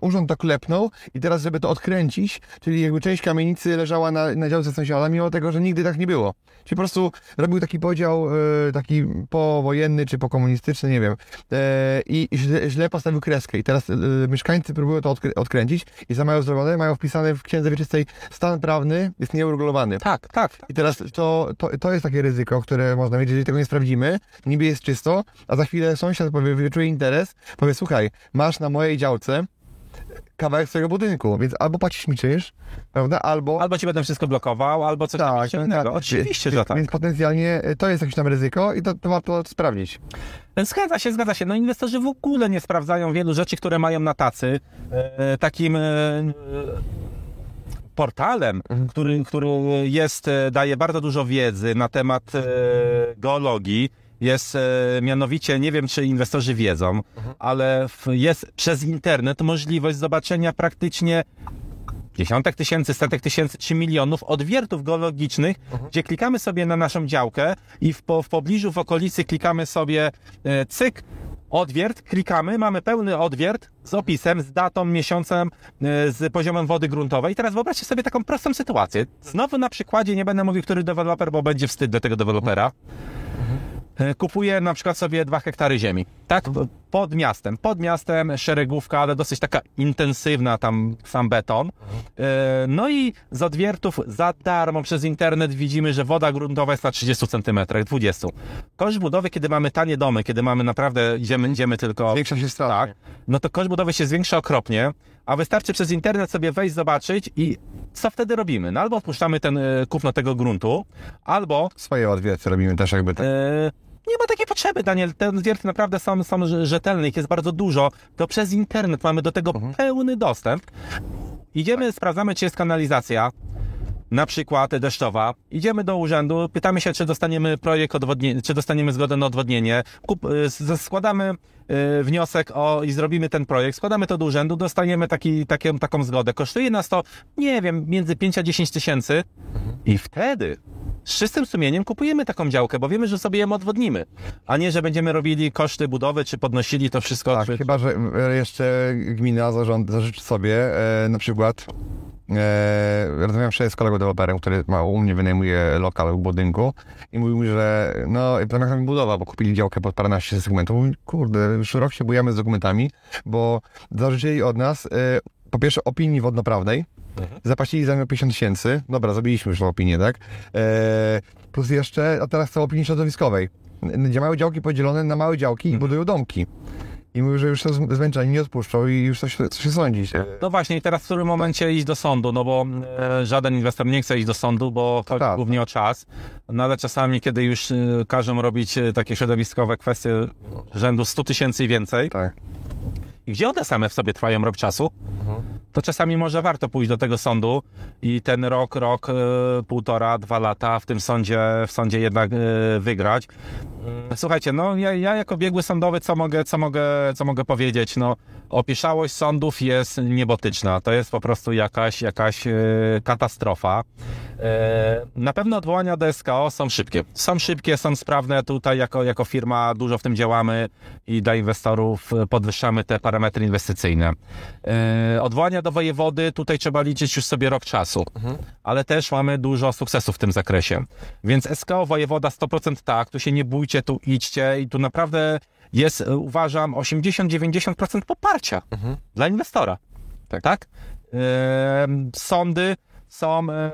urząd to klepnął i teraz, żeby to odkręcić, czyli jakby część kamienicy leżała na, na działce sąsiada, mimo tego, że nigdy tak nie było. Czyli po prostu robił taki podział, e, taki powojenny czy pokomunistyczny, nie wiem, e, i źle, źle postawił kreskę. I teraz e, mieszkańcy próbują to odkrę- odkręcić i za mają zrobione, mają wpisane w księdze wieczystej stan prawny jest nieuregulowany. Tak, tak. I teraz to, to, to jest takie ryzyko, które można mieć, jeżeli tego nie sprawdzimy, niby jest czysto, a za chwilę sąsiad powie, wyczuje interes, powie, słuchaj, masz na mojej działce kawałek swojego budynku, więc albo płacisz mi czynsz, prawda, albo... Albo ci będę wszystko blokował, albo coś tak, tak, innego. Oczywiście, że więc, tak. Więc potencjalnie y, to jest jakieś tam ryzyko i to, to warto sprawdzić. Zgadza się, zgadza się. No inwestorzy w ogóle nie sprawdzają wielu rzeczy, które mają na tacy. E, takim e, portalem, który, który jest, e, daje bardzo dużo wiedzy na temat e, geologii. Jest e, mianowicie, nie wiem czy inwestorzy wiedzą, ale jest przez internet możliwość zobaczenia praktycznie dziesiątek tysięcy, setek tysięcy czy milionów odwiertów geologicznych, gdzie klikamy sobie na naszą działkę i w, po, w pobliżu, w okolicy klikamy sobie e, cyk, odwiert, klikamy, mamy pełny odwiert z opisem, z datą, miesiącem, e, z poziomem wody gruntowej. I teraz wyobraźcie sobie taką prostą sytuację. Znowu na przykładzie, nie będę mówił, który deweloper, bo będzie wstyd dla tego dewelopera. E, Kupuję na przykład sobie dwa hektary ziemi, tak? Pod miastem. Pod miastem szeregówka, ale dosyć taka intensywna, tam sam beton. E, No i z odwiertów za darmo przez internet widzimy, że woda gruntowa jest na 30 cm, 20. Koszt budowy, kiedy mamy tanie domy, kiedy mamy naprawdę, idziemy, idziemy tylko... Zwiększa się strach. Tak, no to koszt budowy się zwiększa okropnie, a wystarczy przez internet sobie wejść, zobaczyć i co wtedy robimy? No albo odpuszczamy ten e, kupno tego gruntu, albo Swoje odwierty robimy też jakby tak. E, nie ma takiej potrzeby, Daniel. Te zwierty naprawdę są, są rze- rzetelne, ich jest bardzo dużo. To przez internet mamy do tego pełny dostęp. Idziemy, sprawdzamy, czy jest kanalizacja, na przykład deszczowa. Idziemy do urzędu, pytamy się, czy dostaniemy projekt odwodnienia, czy dostaniemy zgodę na odwodnienie. Kup, y, składamy y, wniosek o i zrobimy ten projekt, składamy to do urzędu, dostaniemy taki, takie, taką zgodę. Kosztuje nas to, nie wiem, między 5 a 10 tysięcy i wtedy z czystym sumieniem kupujemy taką działkę, bo wiemy, że sobie ją odwodnimy, a nie, że będziemy robili koszty budowy, czy podnosili to wszystko. Tak, czy... chyba, że e, jeszcze gmina zarząd, zażyczy sobie e, na przykład e, rozmawiam wczoraj z kolegą deweloperem, który ma, u mnie wynajmuje lokal w budynku i mówił mi, że no, planach mi budowa, bo kupili działkę pod paręnaście segmentów. Mówi, kurde, już rok się bujamy z dokumentami, bo zażyczyli od nas e, po pierwsze opinii wodnoprawnej, Zapłacili za nią 50 tysięcy. Dobra, zrobiliśmy już tą opinię, tak? E, plus jeszcze, a teraz chcą opinii środowiskowej. Gdzie małe działki podzielone na małe działki i budują domki. I mówią, że już są zmęczeni, nie odpuszczą i już coś, coś się sądzi. No właśnie, i teraz w którym momencie iść do sądu, no bo e, żaden inwestor nie chce iść do sądu, bo chodzi Tak. głównie o czas, no ale czasami, kiedy już e, każą robić e, takie środowiskowe kwestie rzędu 100 tysięcy i więcej, Tak. I gdzie one same w sobie trwają rok czasu, to czasami może warto pójść do tego sądu i ten rok, rok, e, półtora, dwa lata w tym sądzie, w sądzie jednak e, wygrać. Mm, Słuchajcie, no ja, ja jako biegły sądowy, co mogę, co, mogę, co mogę powiedzieć? No, opieszałość sądów jest niebotyczna. To jest po prostu jakaś, jakaś e, katastrofa. E, na pewno odwołania do SKO są szybkie. Są szybkie, są sprawne. Tutaj jako, jako firma dużo w tym działamy i dla inwestorów podwyższamy te parametry inwestycyjne. E, odwołania do wojewody, tutaj trzeba liczyć już sobie rok czasu, ale też mamy dużo sukcesów w tym zakresie. Więc SKO wojewoda 100% tak, tu się nie bójcie, tu idźcie i tu naprawdę jest, e, uważam, 80-90% poparcia dla inwestora. Tak. tak? E, sądy są e,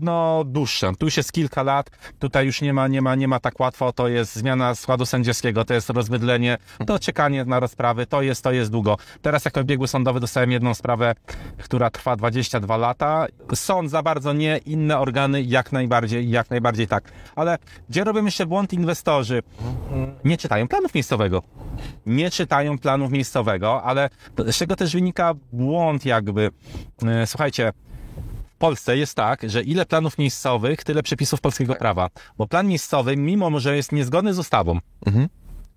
no, dłuższe. Tu już jest kilka lat, tutaj już nie ma, nie, ma, nie ma tak łatwo, to jest zmiana składu sędziowskiego, to jest rozwydlenie, to czekanie na rozprawy, to jest, to jest długo. Teraz jako biegły sądowy dostałem jedną sprawę, która trwa 22 lata. Sąd za bardzo nie, inne organy jak najbardziej, jak najbardziej tak. Ale gdzie robią jeszcze błąd inwestorzy? Nie czytają planów miejscowego nie czytają planów miejscowego, ale z czego też wynika błąd jakby. E, Słuchajcie, Polsce jest tak, że ile planów miejscowych, tyle przepisów polskiego prawa. Bo plan miejscowy, mimo że jest niezgodny z ustawą, Mhm.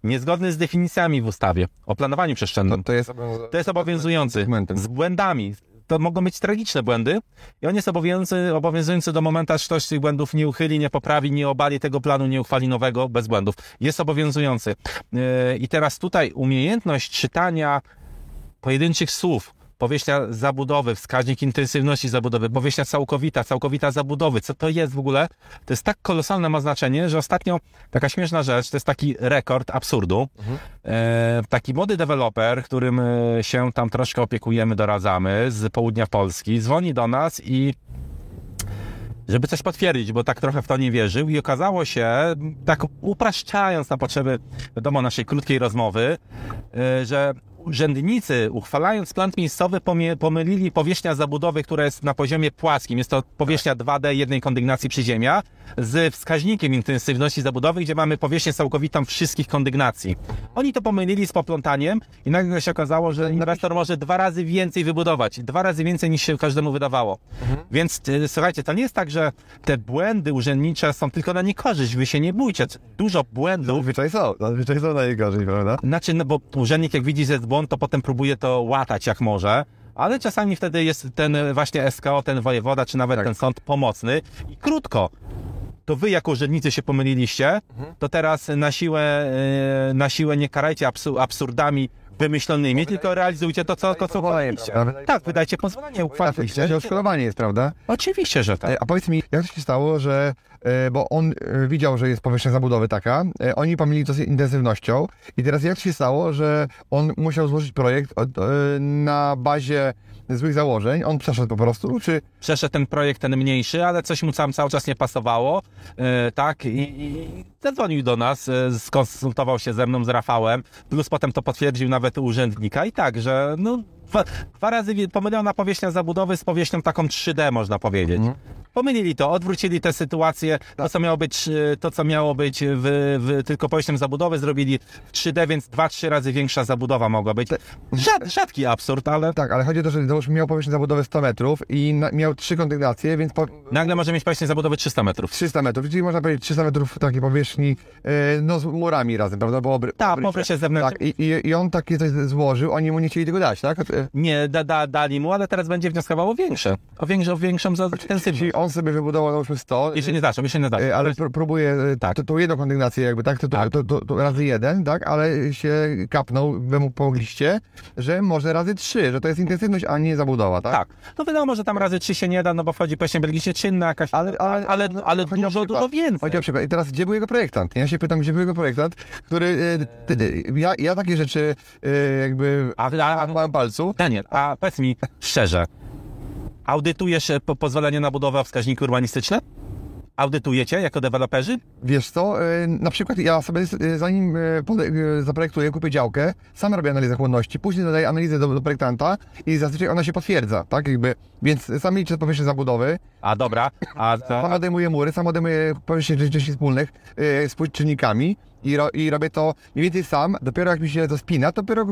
niezgodny z definicjami w ustawie o planowaniu przestrzennym, To jest, to jest obowiązujący. Z błędami. To mogą być tragiczne błędy i on jest obowiązujący, obowiązujący do momentu, aż ktoś tych błędów nie uchyli, nie poprawi, nie obali tego planu, nie uchwali nowego bez błędów. Jest obowiązujący. Yy, I teraz tutaj umiejętność czytania pojedynczych słów, powierzchnia zabudowy, wskaźnik intensywności zabudowy, powierzchnia całkowita, całkowita zabudowy, co to jest w ogóle? To jest tak kolosalne ma znaczenie, że ostatnio taka śmieszna rzecz, to jest taki rekord absurdu. E, taki młody deweloper, którym e, się tam troszkę opiekujemy, doradzamy z południa Polski, dzwoni do nas i żeby coś potwierdzić, bo tak trochę w to nie wierzył i okazało się, tak upraszczając na potrzeby, wiadomo, naszej krótkiej rozmowy, y, że urzędnicy, uchwalając plan miejscowy, pomylili powierzchnia zabudowy, która jest na poziomie płaskim. Jest to powierzchnia 2D jednej kondygnacji przyziemia z wskaźnikiem intensywności zabudowy, gdzie mamy powierzchnię całkowitą wszystkich kondygnacji. Oni to pomylili z poplątaniem i nagle się okazało, że inwestor może dwa razy więcej wybudować. Dwa razy więcej niż się każdemu wydawało. Więc y, słuchajcie, to nie jest tak, że te błędy urzędnicze są tylko na niekorzyść. Wy się nie bójcie. Dużo błędów Zazwyczaj są, zazwyczaj są najgorzej, prawda? znaczy, no bo urzędnik jak widzi, że jest błąd, to potem próbuje to łatać jak może, ale czasami wtedy jest ten właśnie SKO, ten wojewoda, czy nawet Tak. ten sąd pomocny. I krótko, to wy jako urzędnicy się pomyliliście, to teraz na siłę, e, na siłę nie karajcie absu- absurdami wymyślonymi, tylko realizujcie to, co, to, co prawda? Tak, wydajcie pozwolenie, uchwaliliście. Oczywiście, odszkodowanie jest, prawda? Oczywiście, że tak. E, A powiedz mi, jak to się stało, że, e, bo on e, widział, że jest powierzchnia zabudowy taka, oni pomylili to z intensywnością i teraz jak to się stało, że on musiał złożyć projekt na bazie złych założeń, on przeszedł po prostu, czy przeszedł ten projekt, ten mniejszy, ale coś mu tam cały czas nie pasowało, tak, i, i zadzwonił do nas, skonsultował się ze mną, z Rafałem, plus potem to potwierdził nawet u urzędnika i tak, że no, dwa, dwa razy pomylona powierzchnia zabudowy z powierzchnią taką 3D, można powiedzieć. Pomylili to, odwrócili tę sytuację, to co miało być, e, to, co miało być w, w tylko powierzchnią zabudowy, zrobili w 3D, więc dwa, trzy razy większa zabudowa mogła być. Rzad, rzadki absurd, ale tak, ale chodzi o to, że załóżmy miał powierzchnię zabudowy 100 metrów i na, miał trzy kondygnacje, więc po, nagle może mieć powierzchnię zabudowy 300 metrów. 300 metrów, czyli można powiedzieć 300 metrów takiej powierzchni, e, no z murami razem, prawda? Bo obry, Tak, obrysie. poprzez zewnętrzne. Tak, i, i, i on takie coś złożył, oni mu nie chcieli tego dać, tak? Nie, da, da, dali mu, ale teraz będzie wnioskował o większe. O, większe, o większą za- intensywność. Czyli on sobie wybudował załóżmy 100, Jeszcze nie zaczął, jeszcze nie zaczął. e, ale pr- próbuje e, Tak. tą jedną kondygnację jakby, tak? To, to, Tak. To, to, to razy jeden, tak? Ale się kapnął, wy mu pomogliście, że może razy trzy, że to jest intensywność, a nie zabudowa, tak? Tak. No wiadomo, że tam razy trzy się nie da, no bo wchodzi pieśń belgicznie czynna jakaś, ale, ale, ale, ale chodzi o dużo, przykład. dużo więcej. I teraz, gdzie był jego projektant? Ja się pytam, gdzie był jego projektant, który... ty- Ja, ja takie rzeczy jakby A, a, w małym Daniel, a powiedz mi szczerze, audytujesz e, po, pozwolenie na budowę wskaźniki urbanistyczne? Audytujecie jako deweloperzy? Wiesz co, e, na przykład ja sobie e, zanim zaprojektuję, kupię działkę, sam robię analizę chłonności, później dodaję analizę do, do projektanta i zazwyczaj ona się potwierdza, tak jakby, więc sam liczę powierzchnię zabudowy, A dobra, a sam odejmuję mury, sam odejmuję powierzchnię części wspólnych z czynnikami i, ro, i robię to mniej więcej sam, dopiero jak mi się to spina, to dopiero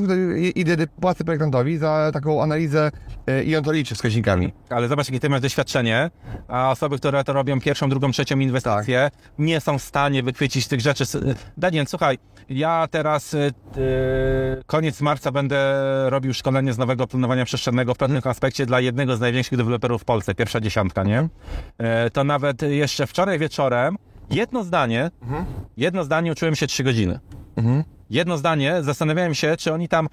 idę płacę projektantowi za taką analizę e, i on to liczy wskaźnikami. ale zobacz, jakie ty masz doświadczenie, a osoby, które to robią pierwszą, drugą, trzecią inwestycję, nie są w stanie wychwycić tych rzeczy. Daniel, słuchaj, ja teraz y, y, koniec marca będę robił szkolenie z nowego planowania przestrzennego w pewnym aspekcie dla jednego z największych deweloperów w Polsce, pierwsza dziesiątka, nie? E, to nawet jeszcze wczoraj wieczorem jedno zdanie, jedno zdanie uczyłem się trzy godziny. Jedno zdanie, zastanawiałem się, czy oni tam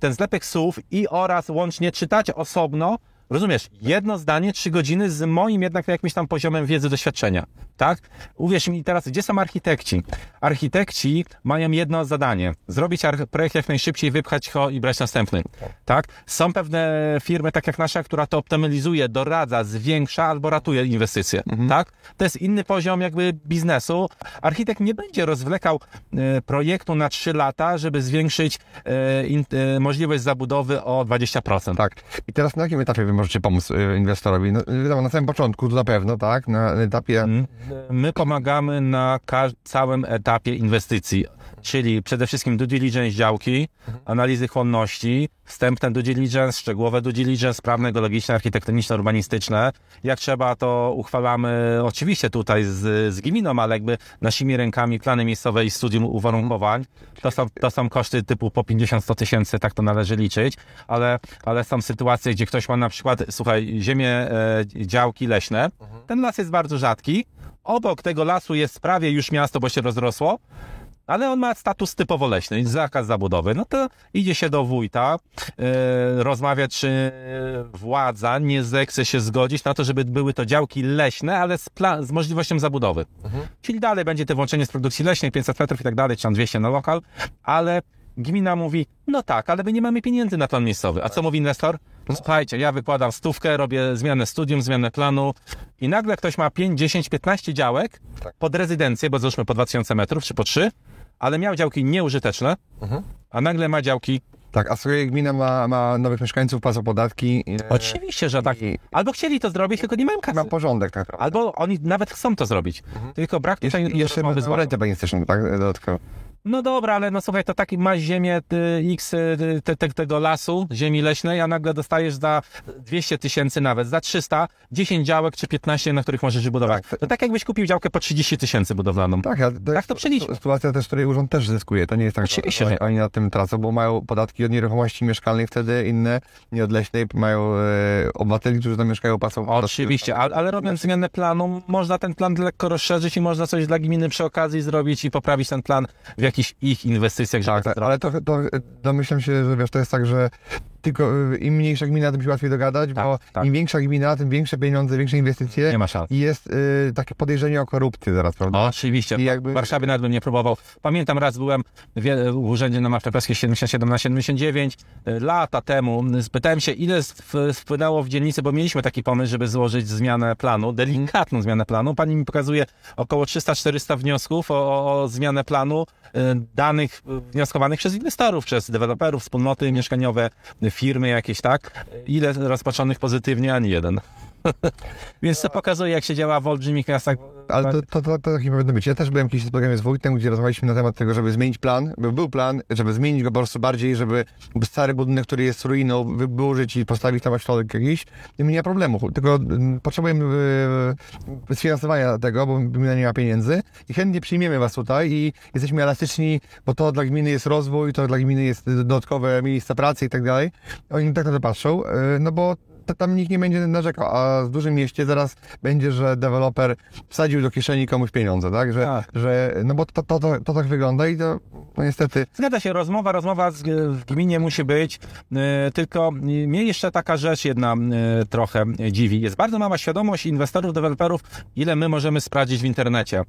ten zlepek słów i oraz łącznie czytać osobno, rozumiesz, jedno zdanie, trzy godziny z moim jednak jakimś tam poziomem wiedzy, doświadczenia, tak? Uwierz mi teraz, gdzie są architekci? Architekci mają jedno zadanie, zrobić projekt jak najszybciej, wypchać go i brać następny, tak? Są pewne firmy, tak jak nasza, która to optymalizuje, doradza, zwiększa albo ratuje inwestycje, tak? To jest inny poziom jakby biznesu. Architekt nie będzie rozwlekał e, projektu na 3 lata, żeby zwiększyć e, e, możliwość zabudowy o 20%. Tak. I teraz na jakim etapie wy możecie pomóc e, inwestorowi? No, wiadomo, na samym początku to na pewno, tak? Na etapie... Mm. My pomagamy na całym etapie inwestycji, czyli przede wszystkim due diligence działki, analizy chłonności, wstępne due diligence, szczegółowe due diligence, prawne, logiczne, architektoniczne, urbanistyczne. Jak trzeba, to uchwalamy oczywiście tutaj z, z gminą, ale jakby naszymi rękami plany miejscowe i studium uwarunkowań. To są, to są koszty typu po 50-100 tysięcy, tak to należy liczyć, ale, ale są sytuacje, gdzie ktoś ma na przykład, słuchaj, ziemię, e, działki leśne. Ten las jest bardzo rzadki. Obok tego lasu jest prawie już miasto, bo się rozrosło, ale on ma status typowo leśny, zakaz zabudowy. No to idzie się do wójta, e, rozmawia, czy władza nie zechce się zgodzić na to, żeby były to działki leśne, ale z, z możliwością zabudowy. Czyli dalej będzie to włączenie z produkcji leśnej, 500 metrów i tak dalej, czy tam 200 na lokal, ale gmina mówi, no tak, ale my nie mamy pieniędzy na plan miejscowy. A co mówi inwestor? Słuchajcie, ja wykładam stówkę, robię zmianę studium, zmianę planu i nagle ktoś ma 5, 10, 15 działek pod rezydencję, bo załóżmy po 2000 metrów, czy po 3, ale miał działki nieużyteczne, a nagle ma działki... Tak, a sobie gmina ma, ma nowych mieszkańców, płacą podatki. e, Oczywiście, że tak. Albo chcieli to zrobić, tylko nie mają kasy. ma porządek tak naprawdę. Albo oni nawet chcą to zrobić, tylko brak Jeszcze, tutaj jeszcze rozmowy z władzą. rentę planistyczną, tak? Dodatkowo. No dobra, ale no słuchaj, to taki masz ziemię y, X y, te, te, tego lasu, ziemi leśnej, a nagle dostajesz za 200 tysięcy nawet, za 300, 10 działek czy 15, na których możesz wybudować. Tak. To tak jakbyś kupił działkę po 30 tysięcy budowlaną. Tak, to Jak to przeliczyć? Sytuacja też, w której urząd też zyskuje. To nie jest tak, Oczywiście, że że- oni na tym tracą, bo mają podatki od nieruchomości mieszkalnej wtedy inne, nie od leśnej. Mają e, obywateli, którzy tam mieszkają, płacą Oczywiście, ale, ale robiąc zmianę planu, można ten plan lekko rozszerzyć i można coś dla gminy przy okazji zrobić i poprawić ten plan w jakichś ich inwestycjach. Tak, tak, ale to, to domyślam się, że wiesz, to jest tak, że tylko y, im mniejsza gmina, tym się łatwiej dogadać, Tak, bo tak. im większa gmina, tym większe pieniądze, większe inwestycje Nie ma szans. i jest y, takie podejrzenie o korupcję zaraz, prawda? Oczywiście. I jakby- W Warszawie nawet bym nie próbował. Pamiętam raz byłem w, w urzędzie na Mawczepewskiej 77 na 79 y, lata temu. Spytałem się, ile wpłynęło w dzielnicy, bo mieliśmy taki pomysł, żeby złożyć zmianę planu, delikatną zmianę planu. Pani mi pokazuje około 300-400 wniosków o, o, zmianę planu, y, danych y, wnioskowanych przez inwestorów, przez deweloperów, wspólnoty mieszkaniowe, y, firmy jakieś, tak? Ile rozpatrzonych pozytywnie, ani jeden. [laughs] Więc to pokazuje, jak się działa w olbrzymich miastach. Ale to, to, to, to tak nie powinno być. Ja też byłem kiedyś w programie z Wojtem, gdzie rozmawialiśmy na temat tego, żeby zmienić plan, by był plan, żeby zmienić go po prostu bardziej, żeby stary budynek, który jest ruiną, wyburzyć i postawić tam ośrodek jakiś. Nie ma problemu, tylko mm, potrzebujemy y, sfinansowania tego, bo gmina nie ma pieniędzy i chętnie przyjmiemy was tutaj i jesteśmy elastyczni, bo to dla gminy jest rozwój, to dla gminy jest dodatkowe miejsca pracy i tak dalej. Oni tak na to patrzą, y, no bo tam nikt nie będzie narzekał, a w dużym mieście zaraz będzie, że deweloper wsadził do kieszeni komuś pieniądze, tak? Że, Tak. że no bo to, to, to, to tak wygląda i to no niestety Zgadza się, rozmowa, rozmowa z, w gminie musi być, e, tylko mnie jeszcze taka rzecz jedna e, trochę dziwi. Jest bardzo mała świadomość inwestorów, deweloperów, ile my możemy sprawdzić w internecie.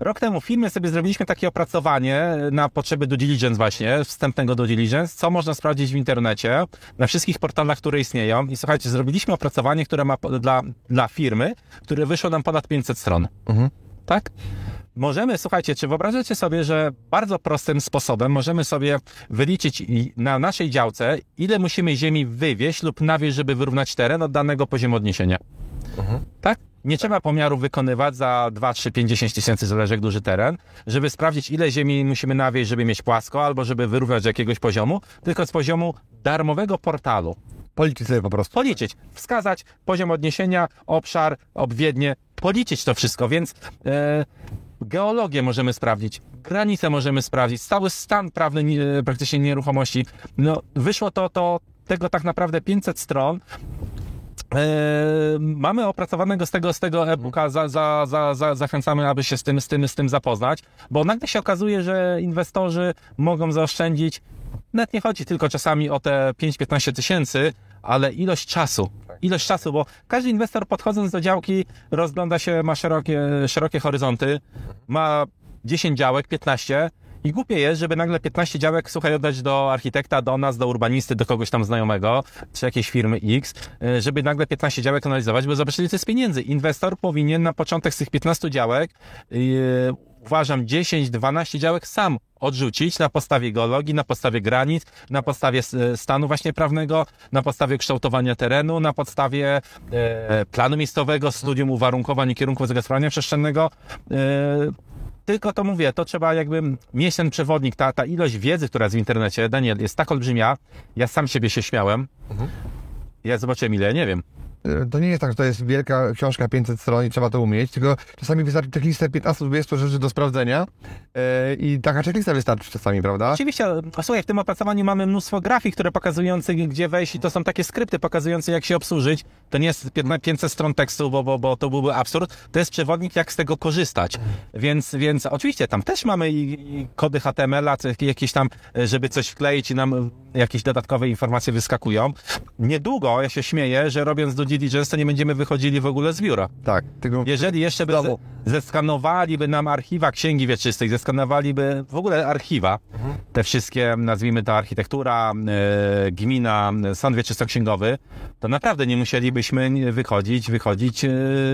Rok temu w firmie sobie zrobiliśmy takie opracowanie na potrzeby due diligence właśnie, wstępnego due diligence, co można sprawdzić w internecie, na wszystkich portalach, które istnieją. I słuchajcie, zrobiliśmy opracowanie, które ma dla, dla firmy, które wyszło nam ponad 500 stron. Tak? Możemy, słuchajcie, czy wyobrażacie sobie, że bardzo prostym sposobem możemy sobie wyliczyć na naszej działce, ile musimy ziemi wywieźć lub nawieźć, żeby wyrównać teren od danego poziomu odniesienia? Tak? Nie trzeba pomiarów wykonywać za 2, 3, 5, 10 tysięcy, zależy jak duży teren, żeby sprawdzić, ile ziemi musimy nawieźć, żeby mieć płasko, albo żeby wyrównać jakiegoś poziomu, tylko z poziomu darmowego portalu policzyć sobie po prostu. policzyć, wskazać poziom odniesienia, obszar, obwiednie, policzyć to wszystko, więc e, geologię możemy sprawdzić, granice możemy sprawdzić, cały stan prawny nie, praktycznie nieruchomości. No, wyszło to, to tego tak naprawdę 500 stron. E, mamy opracowanego z tego, z tego e-booka, za, za, za, za, zachęcamy, aby się z tym, z, tym, z tym zapoznać, bo nagle się okazuje, że inwestorzy mogą zaoszczędzić, nawet nie chodzi tylko czasami o te 5-15 tysięcy, ale ilość czasu. Ilość czasu, bo każdy inwestor podchodząc do działki rozgląda się, ma szerokie, szerokie horyzonty, ma 10 działek, 15 i głupie jest, żeby nagle 15 działek, słuchaj, oddać do architekta, do nas, do urbanisty, do kogoś tam znajomego, czy jakiejś firmy X, y, żeby nagle 15 działek analizować, bo zobaczyli, co jest pieniędzy. Inwestor powinien na początek z tych 15 działek, yy, uważam, 10-12 działek sam odrzucić na podstawie geologii, na podstawie granic, na podstawie s- stanu właśnie prawnego, na podstawie kształtowania terenu, na podstawie e, planu miejscowego, studium uwarunkowań i kierunków zagospodarowania przestrzennego. E, tylko to mówię, to trzeba jakby mieć ten przewodnik, ta, ta ilość wiedzy, która jest w internecie, Daniel, jest tak olbrzymia, ja sam siebie się śmiałem. Ja zobaczyłem ile, nie wiem. To nie jest tak, że to jest wielka książka 500 stron i trzeba to umieć, tylko czasami wystarczy checklistę 15-20 rzeczy do sprawdzenia e, i taka checklista wystarczy czasami, prawda? Oczywiście, a słuchaj, w tym opracowaniu mamy mnóstwo grafik, które pokazujące, gdzie wejść i to są takie skrypty pokazujące, jak się obsłużyć. To nie jest 500 stron tekstu, bo, bo, bo to byłby absurd. To jest przewodnik, jak z tego korzystać. Więc, więc oczywiście tam też mamy i, i kody HTML-a, jakieś tam, e, żeby coś wkleić i nam jakieś dodatkowe informacje wyskakują. Niedługo, ja się śmieję, że robiąc do diligence, to nie będziemy wychodzili w ogóle z biura. Tak. Tylko Jeżeli jeszcze by ze, zeskanowaliby nam archiwa księgi wieczystej, zeskanowaliby w ogóle archiwa, te wszystkie, nazwijmy to architektura, e, gmina, sąd wieczystoksięgowy, to naprawdę nie musielibyśmy wychodzić, wychodzić e,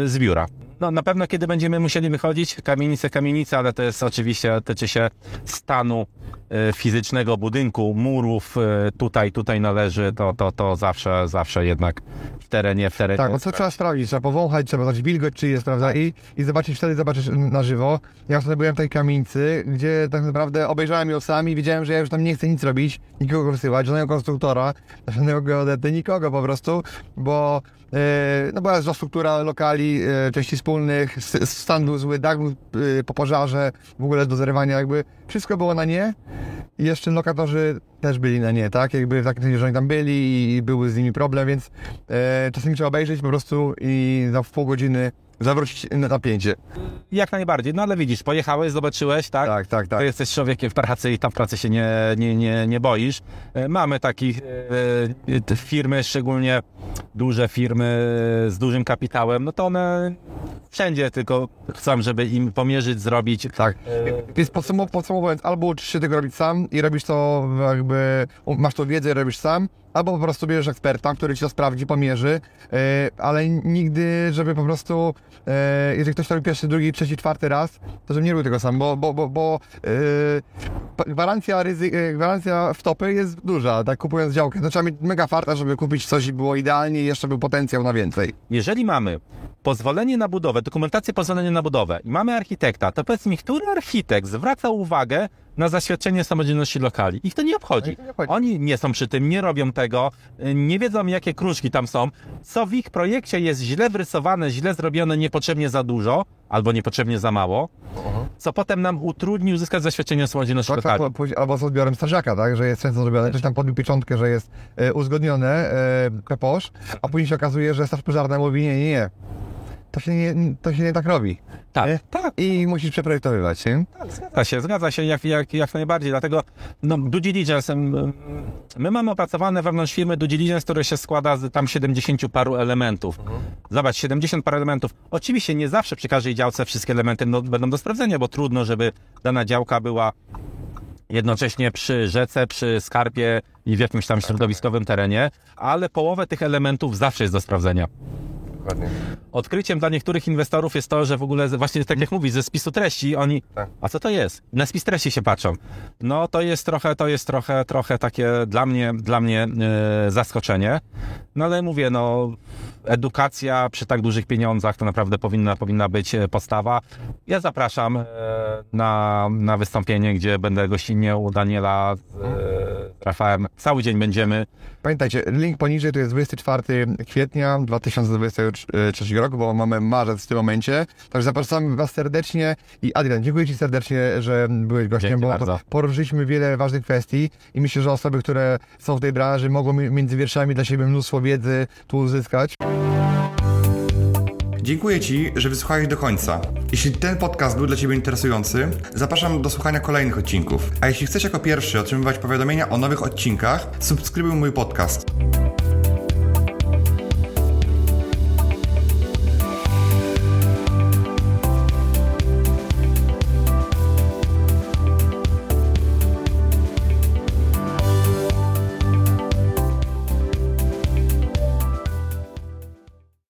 z biura. No na pewno kiedy będziemy musieli wychodzić, kamienice, kamienice, ale to jest oczywiście, tyczy się stanu fizycznego budynku, murów, e, tutaj, tutaj należy, to, to, to zawsze, zawsze jednak w terenie, w terenie. Tak, bo co trzeba sprawdzić? Trzeba powąchać, trzeba zobaczyć wilgoć, czy jest, prawda? I, i zobaczyć, wtedy zobaczysz na żywo. Ja wtedy byłem w tej kamienicy, gdzie tak naprawdę obejrzałem ją sam i wiedziałem, że ja już tam nie chcę nic robić, nikogo wysyłać, żadnego konstruktora, żadnego geodety, nikogo po prostu, bo e, no była zła struktura lokali, e, części wspólnych, stan był zły, dach był e, po pożarze, w ogóle do zerwania, jakby wszystko było na nie. I jeszcze lokatorzy też byli na nie, tak? Jakby w takim sensie, że oni tam byli i były z nimi problem, więc e, czasami trzeba obejrzeć po prostu i za pół godziny zawrócić na napięcie. Jak najbardziej, no ale widzisz, pojechałeś, zobaczyłeś, tak? Tak, tak, tak. To jesteś człowiekiem w pracy i tam w pracy się nie, nie, nie, nie boisz. E, Mamy takich e, firmy, szczególnie duże firmy z dużym kapitałem, no to one wszędzie tylko chcą, żeby im pomierzyć, zrobić. Tak. Więc podsumow- podsumowując, albo uczysz się tego robić sam i robisz to jakby, masz tą wiedzę i robisz sam, albo po prostu bierzesz eksperta, który ci to sprawdzi, pomierzy, e, ale nigdy, żeby po prostu, e, jeżeli ktoś to robi pierwszy, drugi, trzeci, czwarty raz, to żeby nie robił tego sam, bo, bo, bo, bo e, gwarancja, ryzy- gwarancja wtopy jest duża, tak kupując działkę. To trzeba mieć mega farta, żeby kupić coś i było idealnie i jeszcze był potencjał na więcej. Jeżeli mamy pozwolenie na budowę, dokumentację pozwolenia na budowę i mamy architekta, to powiedz mi, który architekt zwraca uwagę na zaświadczenie samodzielności lokali? Ich to nie obchodzi. To nie obchodzi. Oni nie są przy tym, nie robią tego, y, nie wiedzą jakie kruczki tam są. Co w ich projekcie jest źle wrysowane, źle zrobione, niepotrzebnie za dużo albo niepotrzebnie za mało, co potem nam utrudni uzyskać zaświadczenie samodzielności Tak, lokali. tak, albo z odbiorem strażaka, tak, że jest często zrobione, ktoś tam podbił pieczątkę, że jest e, uzgodnione, PPOŚ, a później się okazuje, że straż pożarna mówi nie, nie, nie. To się nie, to się nie tak robi. Tak, Nie? tak. I musisz przeprojektowywać, nie? Zgadza się, zgadza się jak, jak, jak najbardziej, dlatego no, due diligence, my mamy opracowane wewnątrz firmy due diligence, które się składa z tam 70 paru elementów. Zobacz, 70 paru elementów. Oczywiście nie zawsze przy każdej działce wszystkie elementy no, będą do sprawdzenia, bo trudno, żeby dana działka była jednocześnie przy rzece, przy skarpie i w jakimś tam środowiskowym terenie, ale połowę tych elementów zawsze jest do sprawdzenia. Dokładnie. Odkryciem dla niektórych inwestorów jest to, że w ogóle właśnie tak jak mówisz, ze spisu treści oni, Tak. a co to jest? Na spis treści się patrzą. No to jest trochę, to jest trochę, trochę takie dla mnie, dla mnie e, zaskoczenie. No ale mówię, no edukacja przy tak dużych pieniądzach to naprawdę powinna, powinna być e, podstawa. Ja zapraszam e, na, na wystąpienie, gdzie będę gościnnie u Daniela z Rafałem. Cały dzień będziemy. Pamiętajcie, link poniżej to jest 24 kwietnia 2023 roku, bo mamy marzec w tym momencie. Także zapraszamy Was serdecznie i Adrian, dziękuję Ci serdecznie, że byłeś gościem, Dzięki bo bardzo. poruszyliśmy wiele ważnych kwestii i myślę, że osoby, które są w tej branży mogą mi- między wierszami dla siebie mnóstwo wiedzy tu uzyskać. Dziękuję Ci, że wysłuchałeś do końca. Jeśli ten podcast był dla Ciebie interesujący, zapraszam do słuchania kolejnych odcinków. A jeśli chcesz jako pierwszy otrzymywać powiadomienia o nowych odcinkach, subskrybuj mój podcast.